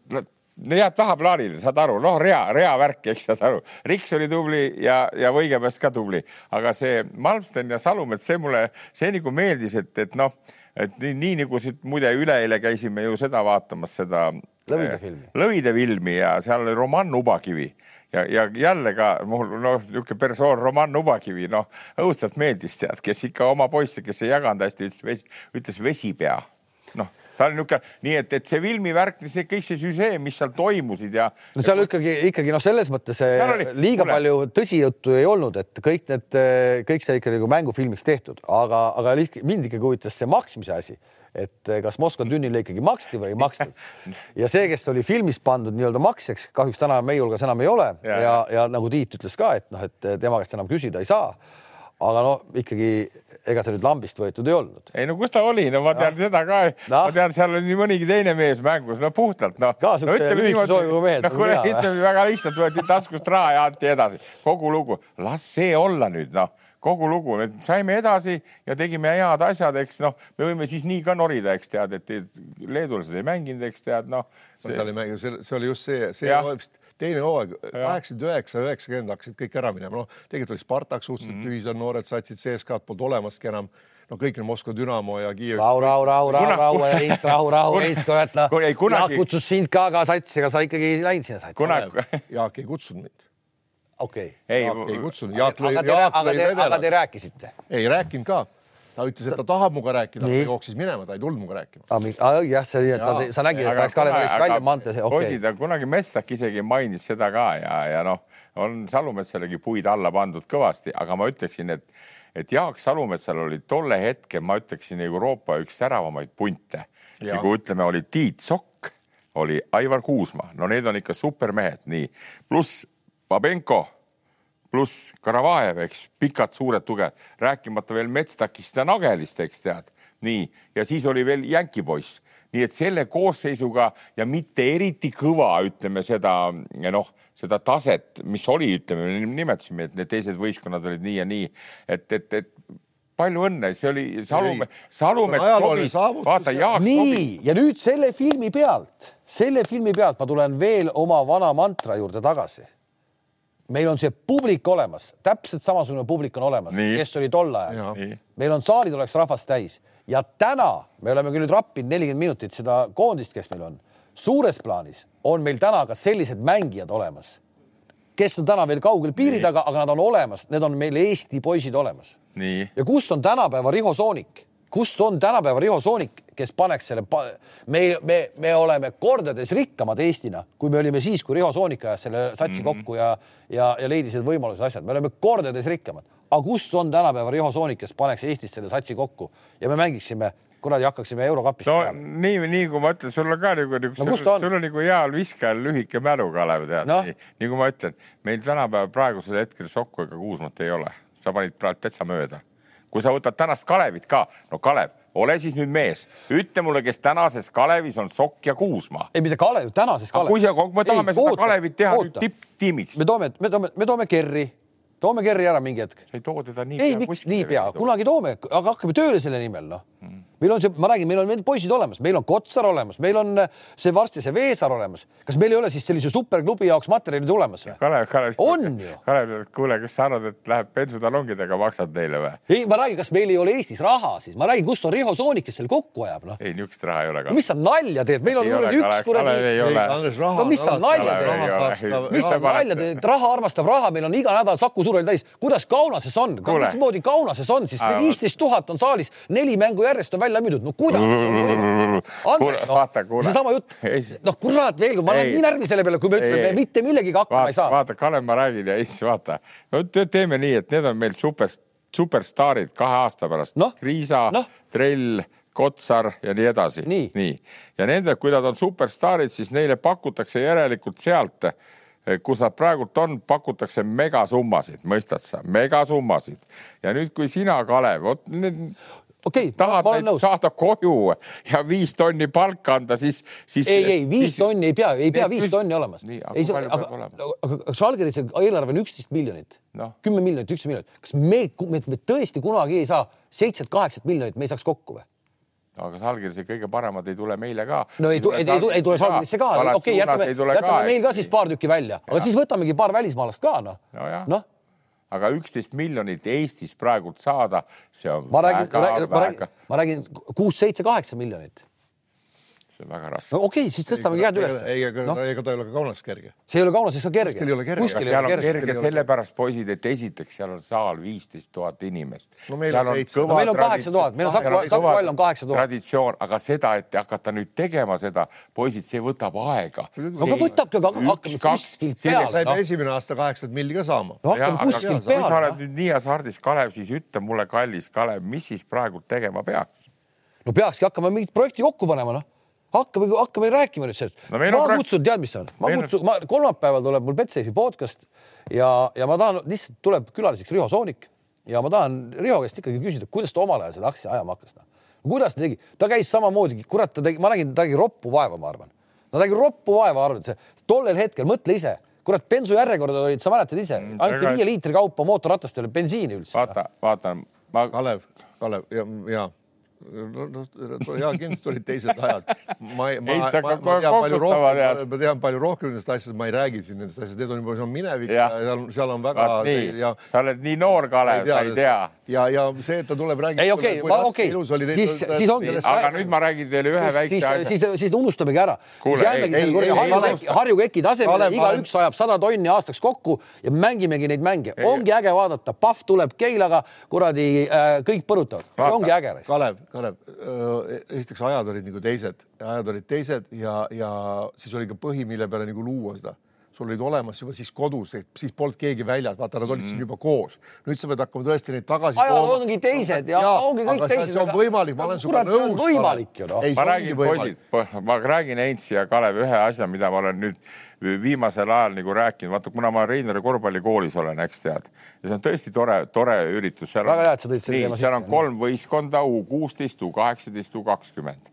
[SPEAKER 2] jääb tahaplaanile, saad aru, noh, rea, rea värk, eks saad aru. Riks oli tubli ja, ja Võigemast ka tubli, aga see Malmsten ja Salumets, see mulle, see nagu meeldis, et, et noh, et nii, nii nagu siit muide üleeile käisime ju seda vaatamas, seda
[SPEAKER 1] Lõvide äh, filmi.
[SPEAKER 2] Lõvide filmi ja seal oli Roman Ubakivi ja, ja jälle ka mul noh, niisugune persoon Roman Ubakivi, noh õudselt meeldis tead, kes ikka oma poisse, kes ei jaganud hästi, ütles vesi, ütles vesipea. noh, ta oli niisugune, nii et, et see filmi värk, see kõik see süžee, mis seal toimusid ja.
[SPEAKER 1] no seal ikkagi, ikkagi noh, selles mõttes oli, liiga mule. palju tõsijuttu ei olnud, et kõik need, kõik see ikka nagu mängufilmiks tehtud, aga, aga mind ikkagi huvitas see maksmise asi et eh, kas Moskva tünnile ikkagi maksti või ei makstud. ja see, kes oli filmis pandud nii-öelda maksjaks, kahjuks täna meie hulgas enam ei ole ja, ja, ja nagu Tiit ütles ka, et noh, et tema käest enam küsida ei saa aga no ikkagi, ega see nüüd lambist võetud ei olnud.
[SPEAKER 2] ei no kus ta oli, no ma tean no. seda ka no., ma tean, seal oli nii mõnigi teine mees mängus, no puhtalt noh.
[SPEAKER 1] ka siukse no, lühikese sooviga mehed.
[SPEAKER 2] noh, kuule ütleme väga lihtsalt, võeti taskust raha ja anti edasi, kogu lugu, las see olla nüüd noh kogu lugu, me saime edasi ja tegime head asjad, eks noh, me võime siis nii ka norida, eks tead, et leedulased ei mänginud, eks tead noh
[SPEAKER 3] see.... ei mänginud, see oli just see, see vist teine hooaeg, kaheksakümmend üheksa, üheksakümmend hakkasid kõik ära minema, noh, tegelikult oli Spartak suhteliselt mm -hmm. tühi, seal noored satsid CSKA-d polnud olemaski enam no kõik need Moskva Dünamo ja Kiiev.
[SPEAKER 1] rahu, rahu, rahu, rahu, rahu, Heits, rahu, rahu, Heits, kurat noh. Jaak kutsus sind ka ka satsi, aga sa ikkagi ei läinud sinna satsi.
[SPEAKER 3] Jaak ei kutsunud mind
[SPEAKER 1] okei
[SPEAKER 3] okay.. Jaak ei kutsunud,
[SPEAKER 1] lõi vedela. aga te rääkisite?
[SPEAKER 3] ei rääkinud ka ta ütles, et ta tahab minuga rääkida, ta jooksis minema, ta ei tulnud minuga rääkima.
[SPEAKER 1] Ah,. jah, see oli, et ta, sa nägid, et ta läks Kalevi välja maantee, okei.
[SPEAKER 2] okay.. poisid, kunagi Messak isegi mainis seda ka ja, ja noh, on Salumetsalegi puid alla pandud kõvasti, aga ma ütleksin, et, et Jaak Salumetsal oli tolle hetke, ma ütleksin, Euroopa üks säravamaid punte. nagu ütleme, oli Tiit Sokk, oli Aivar Kuusma, no need on ikka supermehed, nii, pluss Babenko pluss Karavajev, eks, pikad suured tugevad, rääkimata veel Metstakist ja Nagelist, eks tead, nii, ja siis oli veel jänkipoiss, nii et selle koosseisuga ja mitte eriti kõva, ütleme seda noh, seda taset, mis oli, ütleme, nimetasime, et need teised võistkonnad olid nii ja nii, et, et, et palju õnne, see oli Salumäe, Salumäe sobis, vaata Jaak
[SPEAKER 1] nii sobis. ja nüüd selle filmi pealt, selle filmi pealt ma tulen veel oma vana mantra juurde tagasi. Meil on see publik olemas, täpselt samasugune publik on olemas, kes oli tol ajal. meil on saalid oleks rahvast täis ja täna me oleme küll nüüd rappinud nelikümmend minutit seda koondist, kes meil on. suures plaanis on meil täna ka sellised mängijad olemas, kes on täna veel kaugel piiri nii. taga, aga nad on olemas, need on meil Eesti poisid olemas. ja kus on tänapäeva Riho Soonik, kus on tänapäeva Riho Soonik, kes paneks selle, me, me, me oleme kordades rikkamad Eestina, kui me olime siis, kui Riho Soonik ajas selle satsi mm -hmm. kokku ja, ja, ja leidis need võimalused, asjad, me oleme kordades rikkamad aga kus on tänapäeva Riho Soonik, kes paneks Eestis selle satsi kokku ja me mängiksime kuradi hakkaksime eurokapist
[SPEAKER 2] no peale. nii, nii kui ma ütlen, sul on ka nagu, no, sul, sul on nagu heal viskajal lühike mälu, Kalev, tead no.. nii kui ma ütlen, meil tänapäeval praegusel hetkel Sokku ega Kuusmat ei ole, sa panid praegu täitsa mööda. Kui sa võtad tänast Kalevit ka, no Kalev, ole siis nüüd mees, ütle mulle, kes tänases Kalevis on Sokk ja Kuusmaa.
[SPEAKER 1] ei, mitte Kalev, tänases Kalevis.
[SPEAKER 2] kui sa, me tahame ei, seda oota, Kalevit teha tipptiimiks.
[SPEAKER 1] me toome, me toome, me toome Kerri toome Kerri ära mingi hetk.
[SPEAKER 2] sa ei too teda nii
[SPEAKER 1] ei, miks nii pea, kunagi toome, aga hakkame tööle selle nimel, noh mm meil on see, ma räägin, meil on need poisid olemas, meil on Kotsar olemas, meil on äh, see varsti see Veesaar olemas. kas meil ei ole siis sellise superklubi jaoks materjali tulemas või?
[SPEAKER 2] Kalev, Kalev.
[SPEAKER 1] on ju.
[SPEAKER 2] Kalev, kuule, kas sa arvad, et läheb bensutalongidega maksad neile või?
[SPEAKER 1] ei, ma räägin, kas meil ei ole Eestis raha siis, ma räägin, kust on Riho Soonik, kes selle kokku ajab, noh.
[SPEAKER 2] ei, niisugust raha ei ole.
[SPEAKER 1] no mis sa nalja teed, meil on kuradi üks kuradi. no mis sa nalja teed, mis sa nalja teed, raha armastab raha, meil on iga nädal Saku Suurel täis. kuidas Kaunases on, mismoodi Kaunases on siis, viisteist tuhat on saalis, neli mängu järjest on välja müüdud, no kuidas? Andres, noh, seesama jutt, noh, kurat veel, ma olen nii närvi selle peale, kui me ütleme, me mitte millegagi hakkama ei saa.
[SPEAKER 2] vaata, Kalev, ma räägin ja siis vaata, no teeme nii, et need on meil super, superstaarid kahe aasta pärast no?. Riisa no., Trell Kotsar ja nii edasi. nii, nii., ja nende, kui nad on superstaarid, siis neile pakutakse järelikult sealt, kus nad praegult on, pakutakse megasummasid, mõistad sa, megasummasid. ja nüüd, kui sina, Kalev, vot need
[SPEAKER 1] okei okay,,
[SPEAKER 2] tahad neid nõus. saada koju ja viis tonni palka anda, siis, siis.
[SPEAKER 1] ei, ei viis siis, tonni ei pea, ei pea viis tonni olema. ei, aga, aga, aga Žalgirise eelarve on üksteist miljonit no., kümme miljonit, üksteist miljonit. kas me, me, me tõesti kunagi ei saa seitset-kaheksat miljonit, me ei saaks kokku või?
[SPEAKER 2] no aga Žalgirise kõige paremad ei tule meile ka.
[SPEAKER 1] no ei tule, ei tule, ei tule Žalgirisse ka, okei okay,, jätame, jätame meil ka siis paar tükki välja, aga ja. siis võtamegi paar välismaalast ka noh no. noh
[SPEAKER 2] aga üksteist miljonit Eestis praegult saada, see on
[SPEAKER 1] ma räägin, väga, väga. ma räägin kuus, seitse, kaheksa miljonit
[SPEAKER 2] see on väga raske.
[SPEAKER 1] no okei okay,, siis tõstamegi jääd üles.
[SPEAKER 3] ei, ega no. ega ta ei ole ka Kaunas kerge.
[SPEAKER 1] see ei ole Kaunases ka kerge.
[SPEAKER 3] kuskil ei ole kerge.
[SPEAKER 2] kuskil ei ole kerge, kerge sellepärast, poisid, et esiteks seal on saal viisteist tuhat inimest.
[SPEAKER 3] no meil on seitse.
[SPEAKER 1] no meil on kaheksa tuhat, meil on Saku, Saku Hall on kaheksa tuhat.
[SPEAKER 2] traditsioon, aga seda, et hakata nüüd tegema seda, poisid, see võtab aega.
[SPEAKER 1] no aga võtabki, aga hakkame kuskilt peale.
[SPEAKER 3] saime esimene aasta kaheksat milli ka saama.
[SPEAKER 1] no hakkame kuskilt peale. kui
[SPEAKER 2] sa oled nüüd nii hasardis, Kalev, siis ütle mulle, kallis Kalev, mis siis praegu tegema peaks?
[SPEAKER 1] no peakski hakkama mingit projekti kokku panema, noh hakkame, hakkame rääkima nüüd sellest. No,. ma praegu... kutsun, tead, mis on, ma kutsun, ma kolmapäeval tuleb mul Betsafe'i podcast ja, ja ma tahan, lihtsalt tuleb külaliseks Riho Soonik ja ma tahan Riho käest ikkagi küsida, kuidas ta omal ajal seda aktsiat ajama hakkas no.. kuidas ta tegi, ta käis samamoodi, kurat, ta tegi, ma nägin, ta tegi roppu vaeva, ma arvan. ta tegi roppu vaeva, arvan, see tollel hetkel, mõtle ise, kurat, bensujärjekorrad olid, sa mäletad ise? Mm,, anti viie liitri kaupa mootorratastele bensiini üldse.
[SPEAKER 2] vaata, vaata ma....
[SPEAKER 3] Kalev, Kalev ja, ja no, no ja kindlasti olid teised ajad. ma, ma, ma, ma, ma tean palju rohkem, ma tean palju rohkem nendest asjadest, ma ei räägi siin nendest asjadest, need on juba, see on minevik ja, ja seal, seal on väga.
[SPEAKER 2] Ja... sa oled nii noor, Kalev, sa ei tea.
[SPEAKER 3] ja, ja see, et ta tuleb, räägib.
[SPEAKER 1] ei, okei okei siis, siis ongi.
[SPEAKER 2] aga nüüd ma räägin teile ühe väikse
[SPEAKER 1] asja. siis, siis unustamegi ära. siis jäämegi selle kuradi Harju keki tasemele, igaüks ajab sada tonni aastaks kokku ja mängimegi neid mänge. ongi äge vaadata, Pahv tuleb Keilaga, kuradi äh, kõik põrutavad, ongi äge.
[SPEAKER 3] Kalev Kalev, esiteks ajad olid nagu teised, ajad olid teised ja, ja siis oli ka põhi, mille peale nagu luua seda sul olid olemas juba siis kodus, siis polnud keegi väljas, vaata, nad olid mm. siin juba koos. nüüd sa pead hakkama tõesti neid tagasi
[SPEAKER 1] ongi teised ja, ja ongi kõik teised.
[SPEAKER 3] see on võimalik, ma olen sinuga nõus.
[SPEAKER 1] võimalik ju noh.
[SPEAKER 2] ma räägin, poisid, ma räägin Heinz ja Kalev ühe asja, mida ma olen nüüd viimasel ajal nagu rääkinud, vaata, kuna ma Reinari korvpallikoolis olen, eks tead, ja see on tõesti tore, tore üritus.
[SPEAKER 1] väga hea, et sa tõid selle
[SPEAKER 2] teema. seal on kolm võistkonda, U kuusteist, U kaheksateist, U kakskümmend.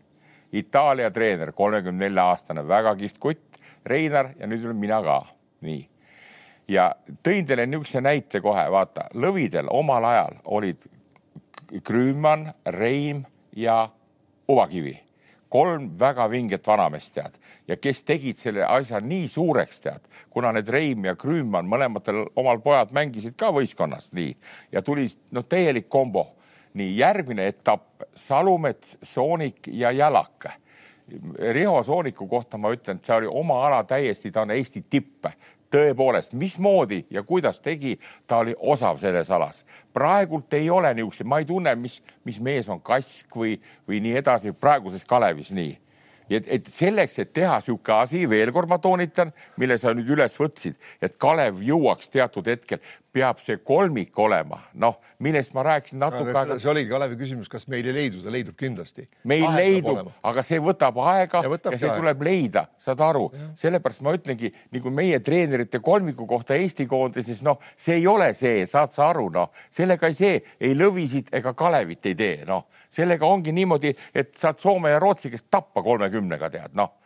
[SPEAKER 2] Itaalia treener, kolmekümne nelja aastane, väga kihvt kutt, Reinar ja nüüd olen mina ka, nii. ja tõin teile niisuguse näite kohe, vaata, lõvidel omal ajal olid Krüüman, Reim ja Uvakivi kolm väga vinget vanameest, tead, ja kes tegid selle asja nii suureks, tead, kuna need Reim ja Krüüman, mõlematel omal pojad mängisid ka võistkonnas nii ja tuli noh, täielik kombo. nii järgmine etapp Salumets, Soonik ja Jalak. Riho Sooniku kohta ma ütlen, et see oli oma ala täiesti, ta on Eesti tipp tõepoolest, mismoodi ja kuidas tegi, ta oli osav selles alas. praegult ei ole niisuguseid, ma ei tunne, mis, mis mees on Kask või, või nii edasi praeguses Kalevis nii et, et selleks, et teha sihuke asi, veel kord ma toonitan, mille sa nüüd üles võtsid, et Kalev jõuaks teatud hetkel, peab see kolmik olema, noh, millest ma rääkisin natuke aega.
[SPEAKER 3] see oligi Kalevi küsimus, kas meil ei leidu, see leidub kindlasti.
[SPEAKER 2] meil Aeg leidub, aga see võtab aega ja, ja see aega. tuleb leida, saad aru, sellepärast ma ütlengi nagu meie treenerite kolmiku kohta Eesti koondises, noh, see ei ole see, saad sa aru, noh, sellega ei see ei Lõvisid ega Kalevit ei tee, noh sellega ongi niimoodi, et saad Soome ja Rootsi käest tappa kolmekümnega tead, noh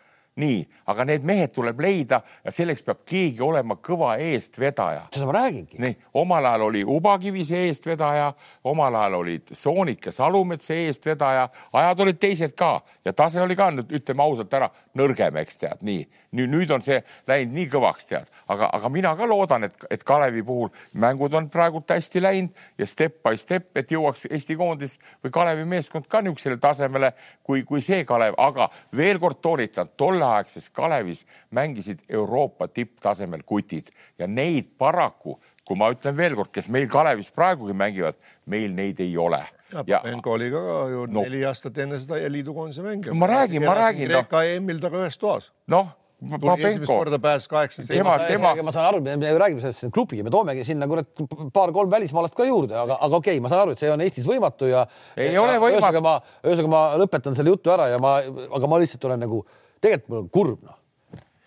[SPEAKER 2] nii, aga need mehed tuleb leida ja selleks peab keegi olema kõva eestvedaja.
[SPEAKER 1] seda ma räägingi.
[SPEAKER 2] nii, omal ajal oli Ubakivi see eestvedaja, omal ajal olid Soonik ja Salumets see eestvedaja, ajad olid teised ka ja tase oli ka nüüd ütleme ausalt ära nõrgem, eks tead, nii. nüüd, nüüd on see läinud nii kõvaks, tead, aga, aga mina ka loodan, et, et Kalevi puhul mängud on praegult hästi läinud ja step by step, et jõuaks Eesti koondis või Kalevi meeskond ka niisugusele tasemele kui, kui see Kalev, aga veel kord toonitan, tol tolleaegses Kalevis mängisid Euroopa tipptasemel kutid ja neid paraku, kui ma ütlen veelkord, kes meil Kalevis praegugi mängivad, meil neid ei ole.
[SPEAKER 3] ja Papenko oli ka ju no, neli aastat enne seda liidu koondise mängija.
[SPEAKER 2] ma räägin, ma räägin.
[SPEAKER 3] Kreeka no. EM-il taga ühes toas.
[SPEAKER 2] noh
[SPEAKER 3] esimest korda pääses kaheksakümmend
[SPEAKER 1] tema, tema. ma saan aru, me räägime sellest klubi, me toomegi sinna kurat paar-kolm välismaalast ka juurde, aga, aga okei okay,, ma saan aru, et see on Eestis võimatu ja.
[SPEAKER 2] ei ja, ole võimatu. ühesõnaga
[SPEAKER 1] ma, ühesõnaga ma lõpetan selle jutu ära ja ma, aga ma lihtsalt olen nagu tegelikult mul on kurb noh.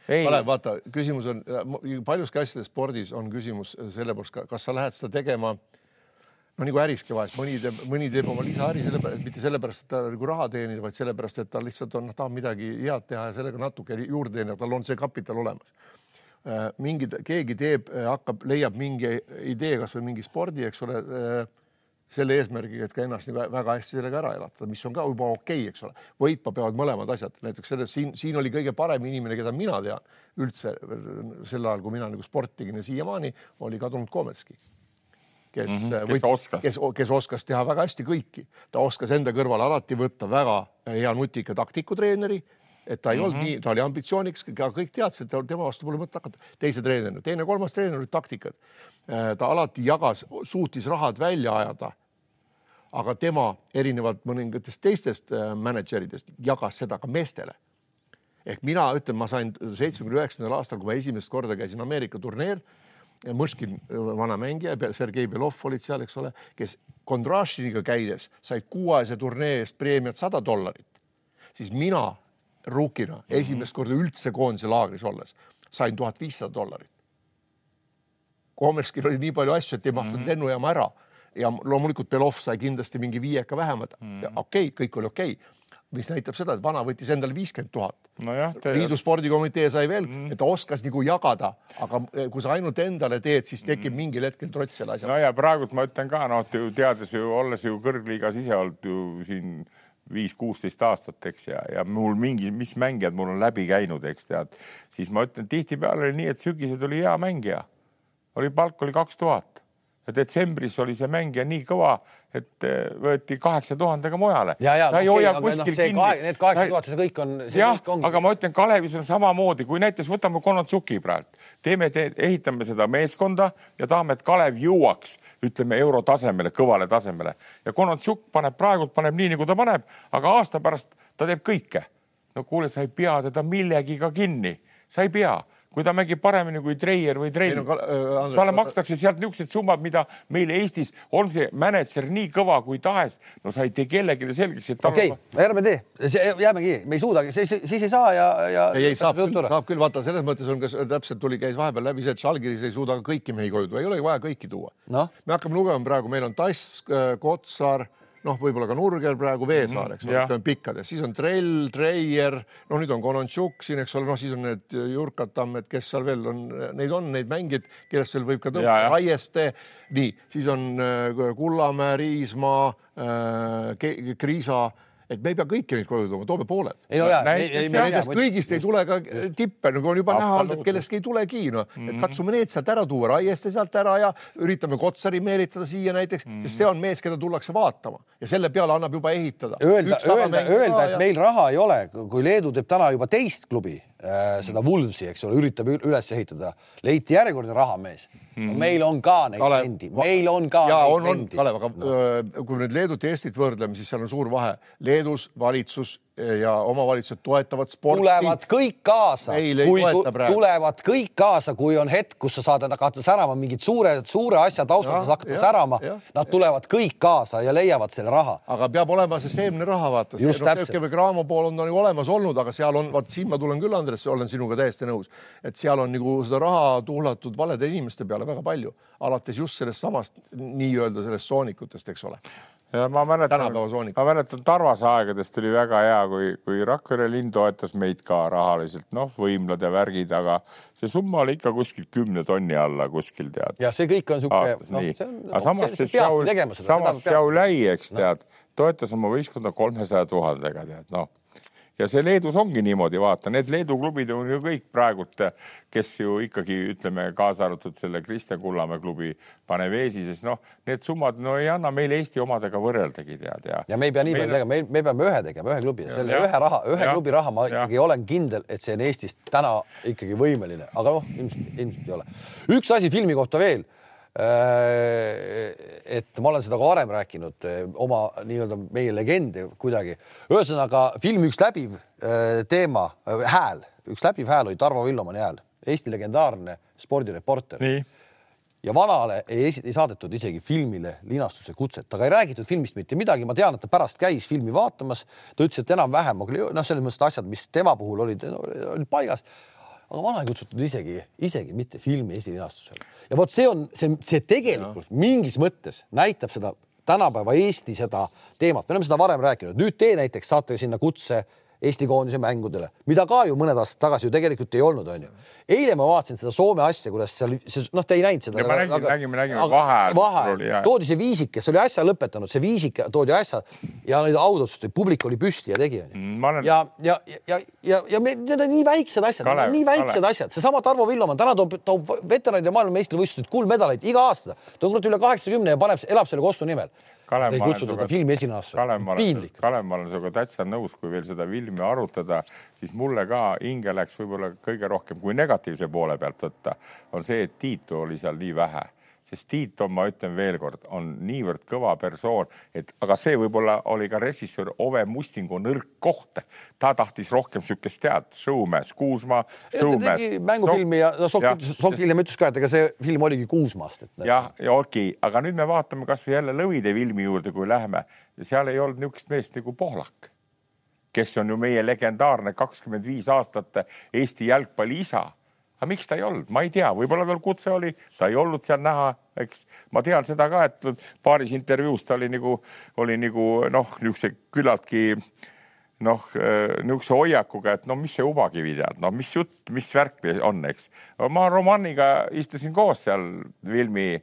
[SPEAKER 3] Kalev, vaata, küsimus on paljuski asjades spordis on küsimus selle pärast, kas sa lähed seda tegema no nagu äriski vahest, mõni teeb, mõni teeb oma lisaäri sellepärast, mitte sellepärast, et ta nagu raha teenida, vaid sellepärast, et ta lihtsalt on, tahab midagi head teha ja sellega natuke juurde teenida, tal on see kapital olemas. Äh, mingid, keegi teeb, hakkab, leiab mingi idee, kasvõi mingi spordi, eks ole äh, selle eesmärgiga, et ka ennast nii väga hästi sellega ära elatada, mis on ka juba okei okay,, eks ole. võitma peavad mõlemad asjad, näiteks selles siin, siin oli kõige parem inimene, keda mina tean üldse sel ajal, kui mina nagu sporti tegin ja siiamaani oli kadunud Kometski. kes mm, -hmm, kes võit, oskas, kes, kes oskas teha väga hästi kõiki, ta oskas enda kõrvale alati võtta väga hea nutika taktikutreeneri et ta ei mm -hmm. olnud mhm. nii, ta oli ambitsioonikas, aga kõik teadsid, et tema vastu pole mõtet hakata. teise treenerina, teine-kolmas treener olid taktikad. Äh, ta alati jagas, suutis rahad välja ajada. aga tema erinevalt mõningatest teistest äh, mänedžeridest jagas seda ka meestele. ehk mina ütlen, ma sain seitsmekümne üheksandal aastal, kui ma esimest korda käisin Ameerika turneel Mõškin, äh, vana mängija, Sergei Belov olid seal, eks ole, kes Kondrašiniga käides said kuuajase turnee eest preemiat sada dollarit, siis mina ruukina mm -hmm. esimest korda üldse koondise laagris olles sain tuhat viissada dollarit. Komerskil oli nii palju asju, et ei mahtunud mm -hmm. lennujaama ära ja loomulikult Belov sai kindlasti mingi viieka vähemalt mm -hmm.. okei okay,, kõik oli okei okay mis näitab seda, et vana võttis endale viiskümmend tuhat liidu spordikomitee sai veel mm., et ta oskas nagu jagada, aga eh, kui sa ainult endale teed, siis tekib mm. mingil hetkel trots selle asja.
[SPEAKER 2] no ja praegult ma ütlen ka, noh, teades ju, olles ju kõrgliigas ise olnud ju siin viis-kuusteist aastat, eks, ja, ja mul mingi, mis mängijad mul on läbi käinud, eks tead, siis ma ütlen, tihtipeale oli nii, et sügisel tuli hea mängija, oli palk oli kaks tuhat ja detsembris oli see mängija nii kõva, et eh, võeti kaheksa tuhandega mujale.
[SPEAKER 1] sa ei hoia okay, kuskil no, kinni. Need kaheksa tuhat, see kõik on.
[SPEAKER 2] jah, aga ma ütlen, Kalevis on samamoodi, kui näiteks võtame Konotsuki praegu, teeme te,, ehitame seda meeskonda ja tahame, et Kalev jõuaks, ütleme eurotasemele, kõvale tasemele. Ja Konotsuk paneb praegult paneb nii, nagu ta paneb, aga aasta pärast ta teeb kõike. no kuule, sa ei pea teda millegiga kinni, sa ei pea kui ta mängib paremini kui Treier või Trein
[SPEAKER 3] Ei no, äh,
[SPEAKER 2] talle makstakse sealt niisugused summad, mida meil Eestis on see mänedžer nii kõva kui tahes. no sa ei tee kellelegi selgeks, et
[SPEAKER 1] okei okay,, ärme tee, jäämegi, me ei suudagi, siis, siis ei saa ja, ja.
[SPEAKER 3] ei, ei saab küll, saab küll, vaata selles mõttes on, kas täpselt tuli, käis vahepeal läbi see, et Žalgiris ei suuda kõiki mehi koju tuua, ei olegi vaja kõiki tuua
[SPEAKER 1] Noh.
[SPEAKER 3] me hakkame lugema praegu, meil on Tass, Kotsar, noh, võib-olla ka Nurger praegu Veesaar, eks ole
[SPEAKER 2] jah.
[SPEAKER 3] mm,, pikkades, siis on Trell, Treier, no nüüd on Konontšuk siin, eks ole, noh, siis on need Jurkad Tammed, kes seal veel on, neid on neid mängijaid, kellest seal võib ka
[SPEAKER 2] ja.,
[SPEAKER 3] Raieste, nii, siis on äh, Kullamäe, Riismaa äh,, Kriisa, et me ei pea kõiki neid koju tooma, toome pooled
[SPEAKER 1] ei no jaa.
[SPEAKER 3] Nendest kõigist ei tule ka tippe, nagu on juba näha olnud, et kellestki ei tulegi, no mm -hmm. et katsume need sealt ära tuua, Raieste sealt ära ja üritame Kotsari meelitada siia näiteks mm, -hmm. sest see on mees, keda tullakse vaatama ja selle peale annab juba ehitada.
[SPEAKER 1] öelda, öelda, öelda, et meil raha ei ole, kui Leedu teeb täna juba teist klubi seda Wulvsi, eks ole, üritab üles ehitada, leiti järjekordne rahamees no,. meil on ka neid
[SPEAKER 3] Kalev,
[SPEAKER 1] vendi, meil on ka
[SPEAKER 3] ja
[SPEAKER 1] neid
[SPEAKER 3] on, on
[SPEAKER 1] vendi.
[SPEAKER 3] Kalev, aga no. kui nüüd Leedut ja Eestit võrdleme, siis seal on suur vahe. Leedus valitsus ja omavalitsused toetavad sporti.
[SPEAKER 1] tulevad kõik kaasa, kui tulevad kõik kaasa, kui on hetk, kus sa saad hakata särama mingid suure, suure asja taustal, sa
[SPEAKER 3] jah,
[SPEAKER 1] särama nad tulevad kõik kaasa ja leiavad selle raha.
[SPEAKER 3] aga peab olema see seemne raha, vaata.
[SPEAKER 1] Just täpselt.
[SPEAKER 3] Graamo pool on nagu olemas olnud, aga seal on, vaat siin ma tulen küll, Andres, olen sinuga täiesti nõus, et seal on nagu seda raha tuhlatud valede inimeste peale väga palju, alates just sellest samast nii-öelda sellest soonikutest, eks ole.
[SPEAKER 2] Ma mäletan ma mäletan Tarvase aegadest oli väga hea, kui, kui Rakvere linn toetas meid ka rahaliselt, noh, võimlad ja värgid, aga see summa oli ikka kuskil kümne tonni alla kuskil tead
[SPEAKER 1] ja see kõik on sihuke.
[SPEAKER 2] nii. aga samas see Sjaul, samas Sjauläi, eks tead, toetas oma võistkonda kolmesaja tuhandega tead noh ja see Leedus ongi niimoodi, vaata, need Leedu klubid on ju kõik praegult, kes ju ikkagi ütleme, kaasa arvatud selle Kristjan Kullamäe klubi Panevesi, sest noh, need summad no ei anna meil Eesti omadega võrreldagi tead ja.
[SPEAKER 1] ja me ei pea nii palju tegema, me, me peame ühe tegema, ühe klubi ja selle
[SPEAKER 2] Ja.
[SPEAKER 1] ühe raha, ühe
[SPEAKER 2] Ja.
[SPEAKER 1] klubi raha ma
[SPEAKER 2] Ja.
[SPEAKER 1] ikkagi olen kindel, et see on Eestis täna ikkagi võimeline, aga noh, ilmselt, ilmselt ei ole. üks asi filmi kohta veel. Et ma olen seda ka varem rääkinud eh, oma nii-öelda meie legende kuidagi. ühesõnaga filmi üks läbiv eh, teema, hääl, üks läbiv hääl oli Tarvo Villomani hääl, Eesti legendaarne spordireporter. Ja vanale ei, ei saadetud isegi filmile linastuse kutset, aga ei räägitud filmist mitte midagi, ma tean, et ta pärast käis filmi vaatamas, ta ütles, et enam-vähem noh, selles mõttes asjad, mis tema puhul olid no,, olid paigas. Aga vana ei kutsutud isegi, isegi mitte filmi esilinastusele. Ja vot see on see, see tegelikult ja. mingis mõttes näitab seda tänapäeva Eesti seda teemat, me oleme seda varem rääkinud, nüüd te näiteks saate sinna kutse Eesti koondise mängudele, mida ka ju mõned aastad tagasi ju tegelikult ei olnud, onju. eile ma vaatasin seda Soome asja, kuidas seal noh, te ei näinud seda.
[SPEAKER 2] Ma nägin- nägime- nägime vaheajal, mis
[SPEAKER 1] vahe
[SPEAKER 2] sul oli, jah.
[SPEAKER 1] toodi see viisik, kes oli äsja lõpetanud, see viisik toodi äsja ja neid autot, publik oli püsti ja tegi onju
[SPEAKER 2] Mm, olen-
[SPEAKER 1] ja, ja, ja, ja, ja me, need on nii väiksed asjad,
[SPEAKER 2] Kalev,
[SPEAKER 1] nii väiksed
[SPEAKER 2] Kalev.
[SPEAKER 1] asjad, seesama Tarvo Villomann täna toob, toob veteranide maailmameistrivõistlused kuldmedaleid iga aasta, ta on kurat üle kaheksakümne ja paneb, elab selle kossu nimel.
[SPEAKER 2] Kalev,
[SPEAKER 1] ei
[SPEAKER 2] sinuga-
[SPEAKER 1] ta filmi esinasse piinlik.
[SPEAKER 2] Kalev, ma olen sinuga täitsa nõus, kui veel seda filmi arutada, siis mulle ka hinge läks võib-olla kõige rohkem, kui negatiivse poole pealt võtta, on see, et Tiitu oli seal nii vähe sest Tiit on, ma ütlen veelkord, on niivõrd kõva persoon, et aga see võib-olla oli ka režissöör Ove Mustingu nõrk koht. ta tahtis rohkem sihukest tead, showmees, Kuusma, showmees
[SPEAKER 1] mängufilmi ja no Sokk, Sokk hiljem ütles ka, et ega see film oligi Kuusmaast,
[SPEAKER 2] jah, ja okei okay., aga nüüd me vaatame kasvõi jälle Lõvide filmi juurde, kui läheme, seal ei olnud niisugust meest nagu Pohlak, kes on ju meie legendaarne kakskümmend viis aastat Eesti jalgpalli isa aga miks ta ei olnud, ma ei tea, võib-olla tal kutse oli, ta ei olnud seal näha, eks. Ma tean seda ka, et paaris intervjuus ta oli nagu, oli nagu noh, niisuguse küllaltki noh, niisuguse hoiakuga, et no mis see ubakivi tead, no mis jutt, mis värk on, eks. ma Romaniga istusin koos seal filmi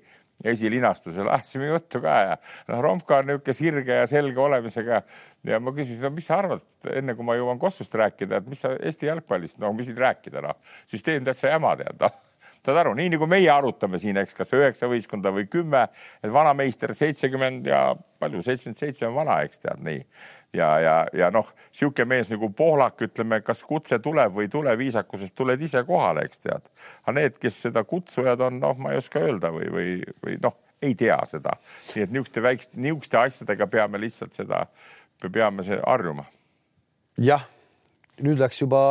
[SPEAKER 2] esilinastusel, ajasime juttu ka ja noh, Romka on niisugune sirge ja selge olemisega ja ma küsisin, no mis sa arvad, enne kui ma jõuan Kossust rääkida, et mis sa Eesti jalgpallist, no mis siin rääkida, noh, süsteem täitsa jama tead, noh. Saad aru, nii nagu meie arutame siin, eks, kas üheksa võistkonda või kümme, et vanameister seitsekümmend ja palju, seitsekümmend seitse on vana, eks tead nii ja, ja, ja noh, sihuke mees nagu Pohlak, ütleme, kas kutse tuleb või ei tule viisakusest, tuled ise kohale, eks tead. aga need, kes seda kutsujad on, noh, ma ei oska öelda või, või, või noh, ei tea seda. nii et niisuguste väikeste, niisuguste asjadega peame lihtsalt seda, peame see harjuma.
[SPEAKER 1] jah, nüüd läks juba,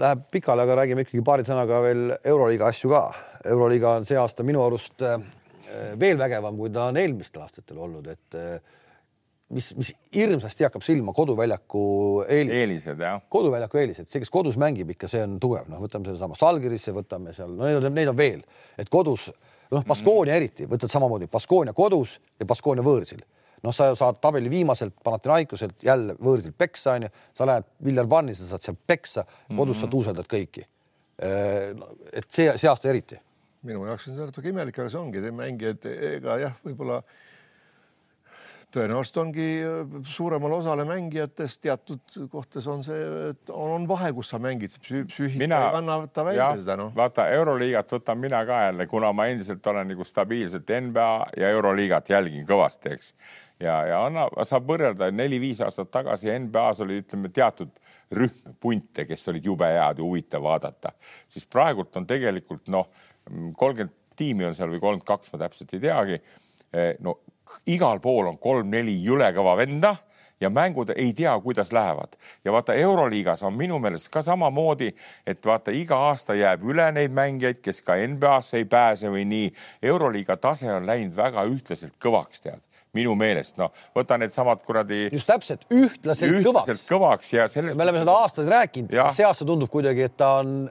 [SPEAKER 1] läheb pikale, aga räägime ikkagi paari sõnaga veel Euroliiga asju ka. Euroliiga on see aasta minu arust veel vägevam, kui ta on eelmistel aastatel olnud, et mis, mis hirmsasti hakkab silma koduväljaku eelis.
[SPEAKER 2] eelised jah.
[SPEAKER 1] koduväljaku eelised, see, kes kodus mängib ikka, see on tugev, noh, võtame sedasama Salgirisse, võtame seal, no neid on, neid on veel, et kodus, noh, Baskoonia eriti, võtad samamoodi Baskoonia kodus ja Baskoonia võõrsil. noh, sa saad tabeli viimaselt Panathinaikoselt jälle võõrsil peksa onju, sa lähed Viljar Panni, sa saad seal peksa, kodus mm -hmm. sa tuuseldad kõiki. et see, see aasta eriti
[SPEAKER 3] minu jaoks on see natuke imelik, aga see ongi, mängijad, ega jah, võib-olla tõenäoliselt ongi äh, suuremale osale mängijatest teatud kohtades on see, et on vahe, kus sa mängid, psüühika
[SPEAKER 2] mina,
[SPEAKER 3] ei kanna võtta välja seda noh.
[SPEAKER 2] vaata Euroliigat võtan mina ka jälle, kuna ma endiselt olen nagu stabiilselt NBA ja Euroliigat jälgin kõvasti, eks. ja, ja anna, saab võrrelda neli-viis aastat tagasi NBA-s oli, ütleme teatud rühm punte, kes olid jube head ja huvitav vaadata, siis praegult on tegelikult noh, kolmkümmend tiimi on seal või kolmkümmend kaks, ma täpselt ei teagi. Eh, no igal pool on kolm-neli jõle kõva venda ja mängud ei tea, kuidas lähevad ja vaata Euroliigas on minu meelest ka samamoodi, et vaata iga aasta jääb üle neid mängijaid, kes ka NBA-sse ei pääse või nii. Euroliiga tase on läinud väga ühtlaselt kõvaks, tead minu meelest, noh, võta needsamad kuradi.
[SPEAKER 1] just täpselt, ühtlaselt, kõvaks.
[SPEAKER 2] kõvaks ja sellest.
[SPEAKER 1] me oleme seda aastaid rääkinud, see aasta tundub kuidagi, et ta on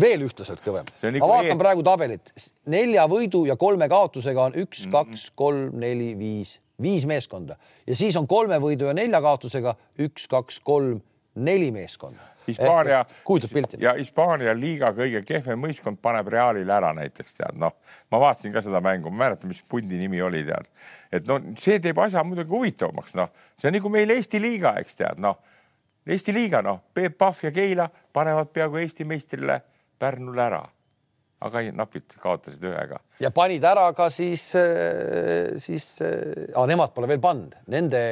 [SPEAKER 1] veel ühtlaselt kõvem. ma vaatan e. praegu tabelit, nelja võidu ja kolme kaotusega on üks mm, -hmm. kaks, kolm, neli, viis, viis meeskonda. Ja siis on kolme võidu ja nelja kaotusega üks, kaks, kolm, neli meeskonda.
[SPEAKER 2] Hispaania
[SPEAKER 1] eh,
[SPEAKER 2] ja Hispaania liiga kõige kehvem võistkond paneb Realile ära näiteks tead, noh, ma vaatasin ka seda mängu, ma ei mäleta, mis pundi nimi oli, tead, et no see teeb asja muidugi huvitavamaks, noh, see on nagu meil Eesti liiga, eks tead, noh, Eesti liiga, noh, Peep Pahv ja Keila panevad peaaegu Eesti meistrile Pärnule ära, aga napilt kaotasid ühega.
[SPEAKER 1] ja panid ära ka siis, äh, siis äh,, nemad pole veel pannud, nende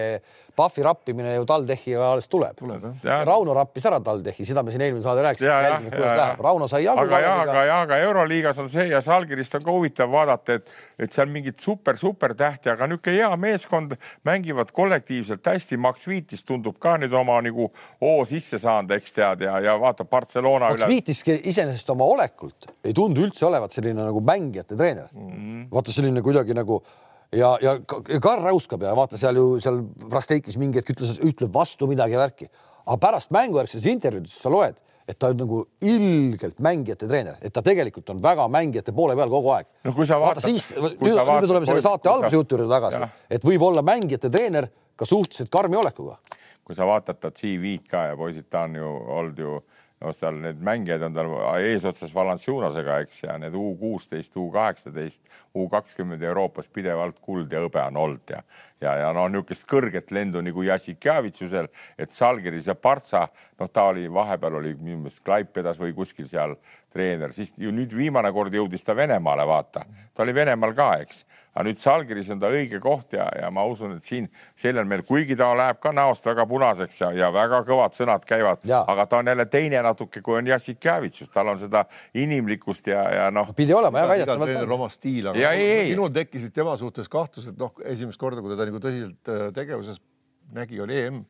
[SPEAKER 1] Pahvi rappimine ju TalTechiga alles tuleb, tuleb. Rauno rappis ära TalTechi, seda me siin eelmine saade rääkisime. Rauno sai jagu.
[SPEAKER 2] aga jah, aga jah, aga Euroliigas on see ja Salgirist on ka huvitav vaadata, et, et seal mingid super, super tähti, aga niisugune hea meeskond mängivad kollektiivselt hästi. Max Viitis tundub ka nüüd oma nagu hoo sisse saanud, eks tead ja, ja vaatab Barcelona
[SPEAKER 1] Max üle. Max Viitiski iseenesest oma olekult ei tundu üldse olevat selline nagu mängijate treener mm. -hmm. vaata selline kuidagi nagu ja, ja Karl räuskab ja vaata seal ju seal Rasteikis mingi hetk ütles, ütleb vastu midagi värki, aga pärast mängujärgses intervjuudes sa loed, et ta on nagu ilgelt mängijate treener, et ta tegelikult on väga mängijate poole peal kogu aeg.
[SPEAKER 2] no kui sa vaatad.
[SPEAKER 1] siis, nüüd, nüüd me tuleme selle saate alguse jutu juurde tagasi, et võib olla mängijate treener ka suhteliselt karmi olekuga.
[SPEAKER 2] kui sa vaatad ta CV-d ka ja poisid, ta on ju olnud ju noh, seal need mängijad on tal eesotsas Valanciunasega, eks, ja need U kuusteist, U kaheksateist, U kakskümmend Euroopas pidevalt kuld ja hõbe on olnud ja, ja, ja no niisugust kõrget lendu nagu Jassikjavitsusel, et Salgiris ja Partsa, noh, ta oli vahepeal oli minu meelest Klaipedas või kuskil seal treener, siis ju nüüd viimane kord jõudis ta Venemaale, vaata, ta oli Venemaal ka, eks, aga nüüd Salgiris on ta õige koht ja, ja ma usun, et siin sellel meil, kuigi ta läheb ka näost väga punaseks ja, ja väga kõvad sõnad käivad, aga ta on jälle teine natuke, kui on Jassik Jäävitsus, tal on seda inimlikkust ja, ja noh.
[SPEAKER 1] pidi olema jah,
[SPEAKER 3] väidetavalt. oma stiil, aga minul tekkisid tema suhtes kahtlused, noh, esimest korda, kui ta nagu tõsiselt äh, tegevuses nägi, oli EM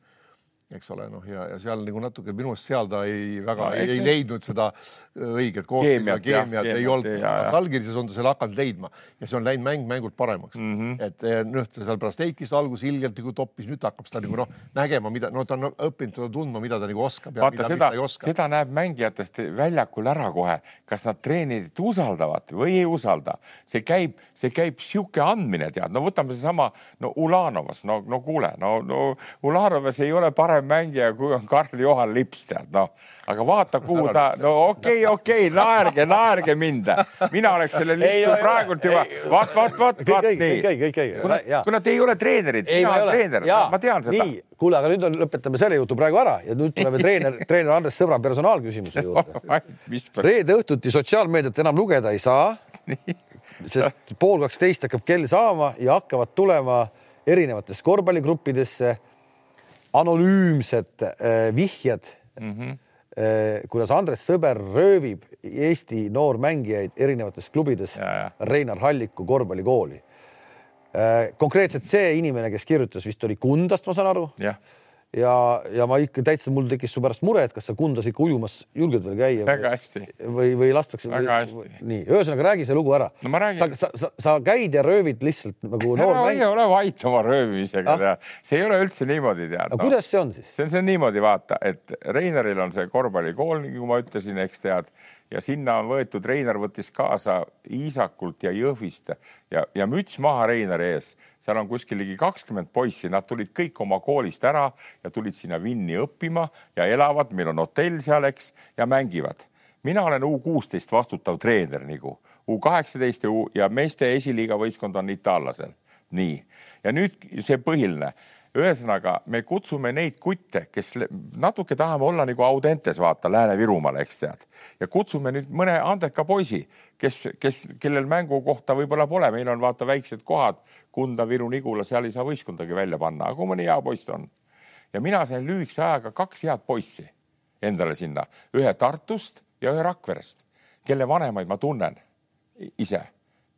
[SPEAKER 3] eks ole, noh, ja, ja seal nagu natuke minu arust seal ta ei väga no, ei, ei leidnud seda äh, õiget
[SPEAKER 2] keemiat,
[SPEAKER 3] keemiat ei olnud. Salgirises on ta selle hakanud leidma ja see on läinud mäng mängult paremaks mm. -hmm. et äh, noh, ta seal Brasteikis alguses ilgelt nagu toppis, nüüd hakkab seda nagu noh, nägema, mida, no ta on õppinud teda tundma, mida ta nagu oskab.
[SPEAKER 2] vaata seda, seda näeb mängijatest väljakul ära kohe, kas nad treenerit usaldavad või ei usalda. see käib, see käib sihuke andmine, tead, no võtame seesama, no Ulanovas, no, no kuule, no, no Ulanovas ei ole parem parem mängija, kui on Karl-Juhan Lips, tead noh. aga vaata, kuhu ta, no okei okay,, okei okay,, naerge, naerge mind. mina oleks selle Lipsu praegult juba, vaat, vaat, vaat, vaat nii. kuna, kuna te ei ole treenerid, mina olen treener, ma tean seda.
[SPEAKER 1] kuule, aga nüüd on, lõpetame selle jutu praegu ära ja nüüd tuleme treener, treener Andres Sõbra personaalküsimuse juurde. reede õhtuti sotsiaalmeediat enam lugeda ei saa. sest pool kaksteist hakkab kell saama ja hakkavad tulema erinevatesse korvpalligruppidesse anonüümsed äh, vihjed mm, -hmm. kuidas Andres Sõber röövib Eesti noormängijaid erinevatest klubidest Reinar Halliku korvpallikooli äh,. konkreetselt see inimene, kes kirjutas, vist oli Kundast, ma saan aru. Ja, ja ma ikka täitsa, mul tekkis su pärast mure, et kas sa Kundas ikka ujumas julged veel käia.
[SPEAKER 2] väga hästi.
[SPEAKER 1] või, või lastakse.
[SPEAKER 2] väga hästi.
[SPEAKER 1] nii, ühesõnaga räägi see lugu ära.
[SPEAKER 2] no ma räägin.
[SPEAKER 1] sa, sa, sa, käid ja röövid lihtsalt nagu
[SPEAKER 2] noor mäng. ei ole vait oma röövimisega ah., see ei ole üldse niimoodi tead.
[SPEAKER 1] aga no. kuidas see on siis?
[SPEAKER 2] see on, see niimoodi, vaata, et Reinaril on see korvpallikool, nagu ma ütlesin, eks tead ja sinna on võetud, Reinar võttis kaasa Iisakult ja Jõhvist ja, ja müts maha Reinari ees. seal on kuskil ligi kakskümmend poissi, nad tulid kõik oma koolist ära ja tulid sinna Vinni õppima ja elavad, meil on hotell seal, eks, ja mängivad. mina olen U kuusteist vastutav treener nagu, U kaheksateist ja, ja meeste esiliiga võistkond on itaallasel. nii, ja nüüd see põhiline ühesõnaga, me kutsume neid kutte, kes natuke tahame olla nagu Audentes, vaata Lääne-Virumaal, eks tead. ja kutsume nüüd mõne andeka poisi, kes, kes, kellel mängukohta võib-olla pole, meil on vaata väiksed kohad, Kunda, Viru, Nigula, seal ei saa võistkondagi välja panna, aga kui mõni hea poiss on. ja mina sain lühikese ajaga kaks head poissi endale sinna, ühe Tartust ja ühe Rakverest, kelle vanemaid ma tunnen ise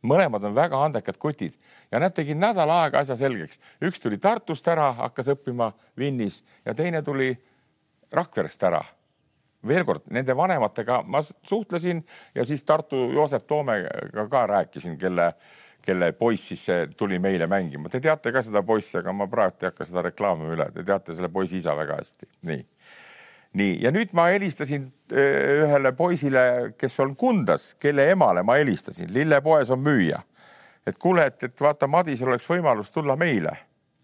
[SPEAKER 2] mõlemad on väga andekad kutid ja nad tegid nädal aega asja selgeks. üks tuli Tartust ära, hakkas õppima Vinnis ja teine tuli Rakverest ära. veel kord, nende vanematega ma suhtlesin ja siis Tartu Joosep Toomega ka rääkisin, kelle, kelle poiss siis tuli meile mängima. Te teate ka seda poissi, aga ma praegu ei hakka seda reklaamima üle, te teate selle poisi isa väga hästi. nii nii, ja nüüd ma helistasin äh, ühele poisile, kes on Kundas, kelle emale ma helistasin, lillepoes on müüja. et kuule, et, et vaata, Madisel oleks võimalus tulla meile,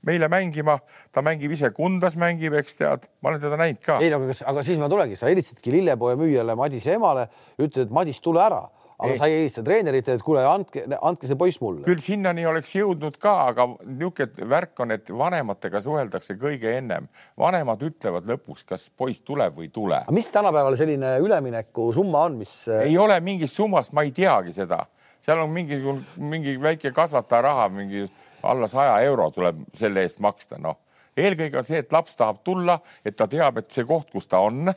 [SPEAKER 2] meile mängima, ta mängib ise Kundas, mängib, eks tead, ma olen teda näinud ka.
[SPEAKER 1] ei no aga kas, aga siis ma tulengi, sa helistasidki lillepoe müüjale Madise emale, ütled, et Madis, tule ära aga sa ei helista treeneritele, et kuule, andke, andke see poiss mulle.
[SPEAKER 2] küll sinnani oleks jõudnud ka, aga niisugune värk on, et vanematega suheldakse kõige ennem. vanemad ütlevad lõpuks, kas poiss tuleb või ei tule.
[SPEAKER 1] mis tänapäeval selline üleminekusumma on, mis?
[SPEAKER 2] ei ole mingist summast, ma ei teagi seda, seal on mingi, mingi väike kasvataja raha, mingi alla saja euro tuleb selle eest maksta, noh. eelkõige on see, et laps tahab tulla, et ta teab, et see koht, kus ta on,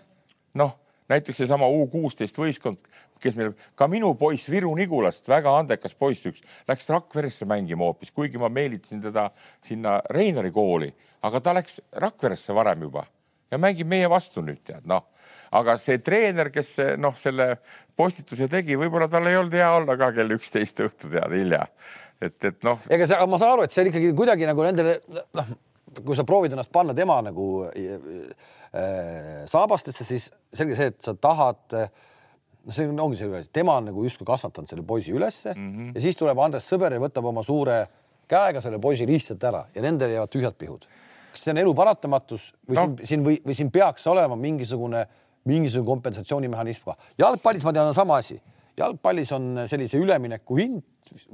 [SPEAKER 2] noh näiteks seesama U kuusteist võistkond, kes meil, ka minu poiss Viru Nigulast, väga andekas poiss üks, läks Rakveresse mängima hoopis, kuigi ma meelitasin teda sinna Reinari kooli, aga ta läks Rakveresse varem juba ja mängib meie vastu nüüd tead noh, aga see treener, kes noh, selle postituse tegi, võib-olla tal ei olnud hea olla ka kell üksteist õhtu tead hilja, et, et noh.
[SPEAKER 1] ega see, ma saan aru, et see ikkagi kuidagi nagu nendele noh, kui sa proovid ennast panna tema nagu äh, saabastesse, siis selge see, et sa tahad noh, see ongi selge asi, tema on nagu justkui kasvatanud selle poisi ülesse mm -hmm. ja siis tuleb Andres Sõber ja võtab oma suure käega selle poisi lihtsalt ära ja nendel jäävad tühjad pihud. kas see on elu paratamatus või no. siin, siin või, või siin peaks olema mingisugune, mingisugune kompensatsioonimehhanism ka? jalgpallis ma tean, on sama asi. jalgpallis on sellise ülemineku hind,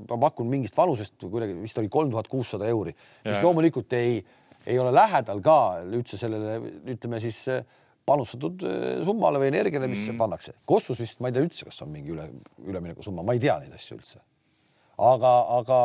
[SPEAKER 1] ma pakun mingist vanusest kuidagi vist oli kolm tuhat kuussada euri, mis loomulikult ei ei ole lähedal ka üldse sellele, ütleme siis eh, panustatud eh, summale või energiale, mis mm. pannakse. Kossus vist ma ei tea üldse, kas on mingi üle, üleminekusumma, ma ei tea neid asju üldse. aga, aga.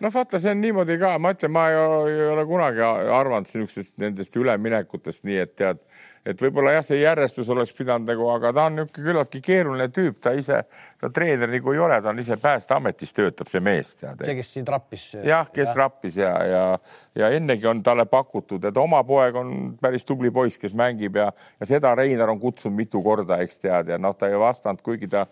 [SPEAKER 2] no vaata, see on niimoodi ka, ma ütlen, ma ei ole, ei ole kunagi arvanud niisugustest nendest üleminekutest nii, et tead et võib-olla jah, see järjestus oleks pidanud nagu, aga ta on niisugune küllaltki keeruline tüüp, ta ise, ta treener nagu ei ole, ta on ise Päästeametis töötab, see mees
[SPEAKER 1] see, kes siin trappis.
[SPEAKER 2] jah, kes ja. trappis ja, ja, ja ennegi on talle pakutud, et oma poeg on päris tubli poiss, kes mängib ja, ja seda Reinar on kutsunud mitu korda, eks tead, ja noh, ta ei vastanud, kuigi ta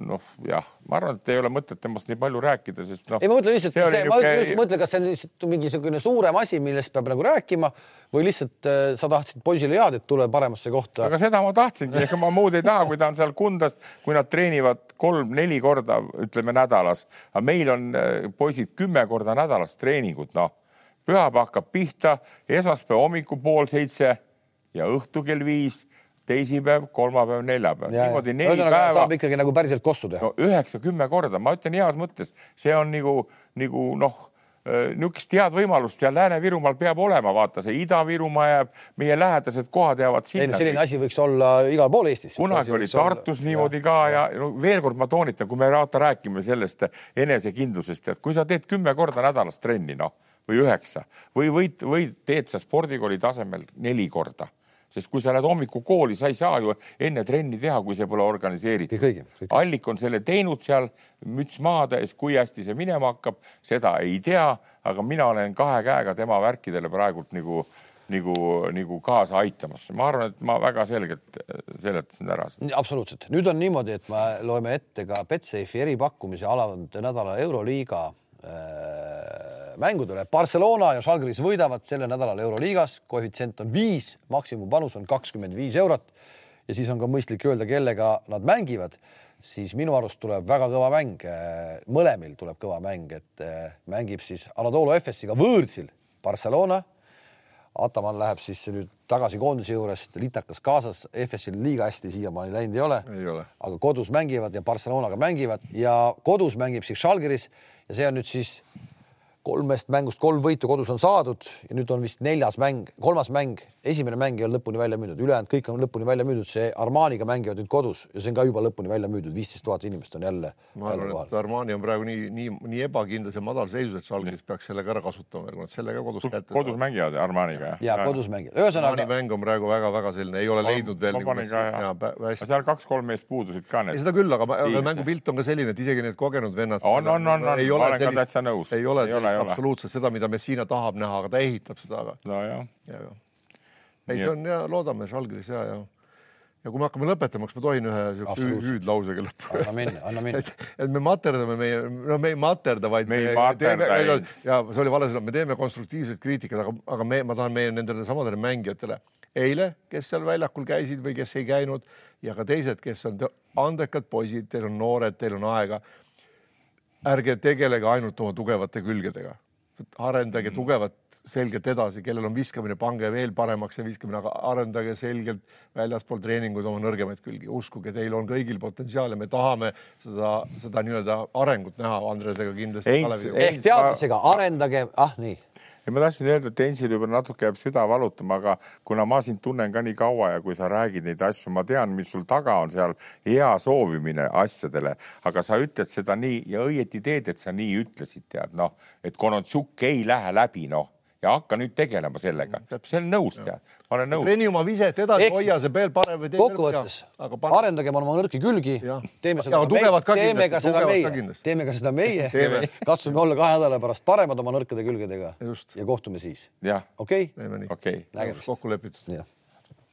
[SPEAKER 2] noh, jah, ma arvan, et ei ole mõtet temast nii palju rääkida, sest noh.
[SPEAKER 1] ei, ma mõtlen lihtsalt, ma niuke... mõtlen, kas see on lihtsalt mingisugune suurem asi, millest peab nagu rääkima või lihtsalt äh, sa tahtsid poisile head, et tule paremasse kohta.
[SPEAKER 2] aga seda ma tahtsingi, ega ma muud ei taha, kui ta on seal Kundas, kui nad treenivad kolm-neli korda, ütleme nädalas, aga meil on äh, poisid kümme korda nädalas treeningud, noh. pühapäev hakkab pihta, esmaspäev hommikul pool seitse ja õhtu kell viis teisipäev, kolmapäev, neljapäev, niimoodi neli päeva.
[SPEAKER 1] saab ikkagi nagu päriselt kossu teha
[SPEAKER 2] no,. üheksa-kümme korda, ma ütlen heas mõttes, see on nagu, nagu noh äh, niisugust head võimalust seal Lääne-Virumaal peab olema, vaata see Ida-Virumaa jääb, meie lähedased kohad jäävad sinna.
[SPEAKER 1] selline asi võiks olla igal pool Eestis.
[SPEAKER 2] kunagi oli Tartus olla... niimoodi ja, ka ja, ja no veel kord ma toonitan, kui me vaata räägime sellest enesekindlusest, et kui sa teed kümme korda nädalas trenni, noh või üheksa või võid, või teed sa spordikooli tasemel neli korda sest kui sa lähed hommikul kooli, sa ei saa ju enne trenni teha, kui see pole organiseeritud. Allik on selle teinud seal, müts maha täis, kui hästi see minema hakkab, seda ei tea, aga mina olen kahe käega tema värkidele praegult nagu nagu, nagu kaasa aitamas. ma arvan, et ma väga selgelt äh, seletasin ära.
[SPEAKER 1] absoluutselt, nüüd on niimoodi, et me loeme ette ka Betsafe'i eripakkumise alanud nädala Euroliiga äh, mängudele. Barcelona ja Žalgiris võidavad sellel nädalal Euroliigas, koefitsient on viis, maksimumpanus on kakskümmend viis eurot. Ja siis on ka mõistlik öelda, kellega nad mängivad. Siis minu arust tuleb väga kõva mäng. mõlemil tuleb kõva mäng, et mängib siis Anadolu Efesiga võõrsil Barcelona. Ataman läheb siis nüüd tagasi koondise juurest, litakas kaasas, FS-il liiga hästi siiamaani läinud ei ole,
[SPEAKER 3] ole.,
[SPEAKER 1] aga kodus mängivad ja Barcelonaga mängivad. Ja kodus mängib siis Žalgiris ja see on nüüd siis kolmest mängust kolm võitu kodus on saadud ja nüüd on vist neljas mäng, kolmas mäng, esimene mäng ei ole lõpuni välja müüdud, ülejäänud kõik on lõpuni välja müüdud, see Armaniga mängivad nüüd kodus ja see on ka juba lõpuni välja müüdud, viisteist tuhat inimest on jälle.
[SPEAKER 3] ma arvan, et Armani on praegu nii, nii, nii ebakindlas ja madalseisus, et Žalgiris peaks sellega ära kasutama, kui nad sellega kodus kätte.
[SPEAKER 2] kodus mängivad Armaniga
[SPEAKER 1] jah? ja kodus mängivad, ühesõnaga.
[SPEAKER 3] mäng on praegu väga-väga selline, ei ole ma, leidnud veel.
[SPEAKER 2] Nagu seal kaks-kolm meest puudusid ka.
[SPEAKER 3] seda küll, aga, mängupilt on ka selline, et isegi need kogenud vennad.
[SPEAKER 2] on, on, on, on, ma olen ka täitsa nõus.
[SPEAKER 3] ei ole absoluutselt seda, mida Messina tahab näha, aga ta ehitab seda, aga.
[SPEAKER 2] nojah.
[SPEAKER 3] ja, ja. ei, see on ja loodame Žalgiris ja, ja ja kui me hakkame lõpetama, kas ma tohin ühe siukse hüüdlausega lõppu?
[SPEAKER 1] anna minna, anna minna.
[SPEAKER 3] et, et me materdame meie, no me ei materda, vaid
[SPEAKER 2] me, me teeme,
[SPEAKER 3] ja see oli vale sõna, me teeme konstruktiivset kriitikat, aga, aga me, ma tahan meie nendele samadele mängijatele eile, kes seal väljakul käisid või kes ei käinud ja ka teised, kes on andekad poisid, teil on noored, teil on aega. Ärge tegelege ainult oma tugevate külgedega arendage mm. tugevat selgelt edasi, kellel on viskamine, pange veel paremaks see viskamine, aga arendage selgelt väljaspool treeninguid oma nõrgemaid külgi. uskuge, teil on kõigil potentsiaali, me tahame seda, seda nii-öelda arengut näha Andresega kindlasti.
[SPEAKER 1] ehk teadmisega arendage, ah nii
[SPEAKER 2] ja ma tahtsin öelda, et Ensil juba natuke jääb süda valutama, aga kuna ma sind tunnen ka nii kaua ja kui sa räägid neid asju, ma tean, mis sul taga on seal hea soovimine asjadele, aga sa ütled seda nii ja õieti teed, et sa nii ütlesid, tead noh, et Konotsuk ei lähe läbi, noh ja hakka nüüd tegelema sellega. see on nõus, tead, ma olen nõus.
[SPEAKER 3] treeni oma viset edasi, hoia see veel parem või
[SPEAKER 1] tee kokkuvõttes arendagem oma nõrki külgi, teeme seda, teeme ka seda meie, teeme ka seda meie, katsume olla kahe nädala pärast paremad oma nõrkade külgedega ja kohtume siis.
[SPEAKER 2] okei,
[SPEAKER 1] okei,
[SPEAKER 2] nägemist.
[SPEAKER 3] kokku lepitud.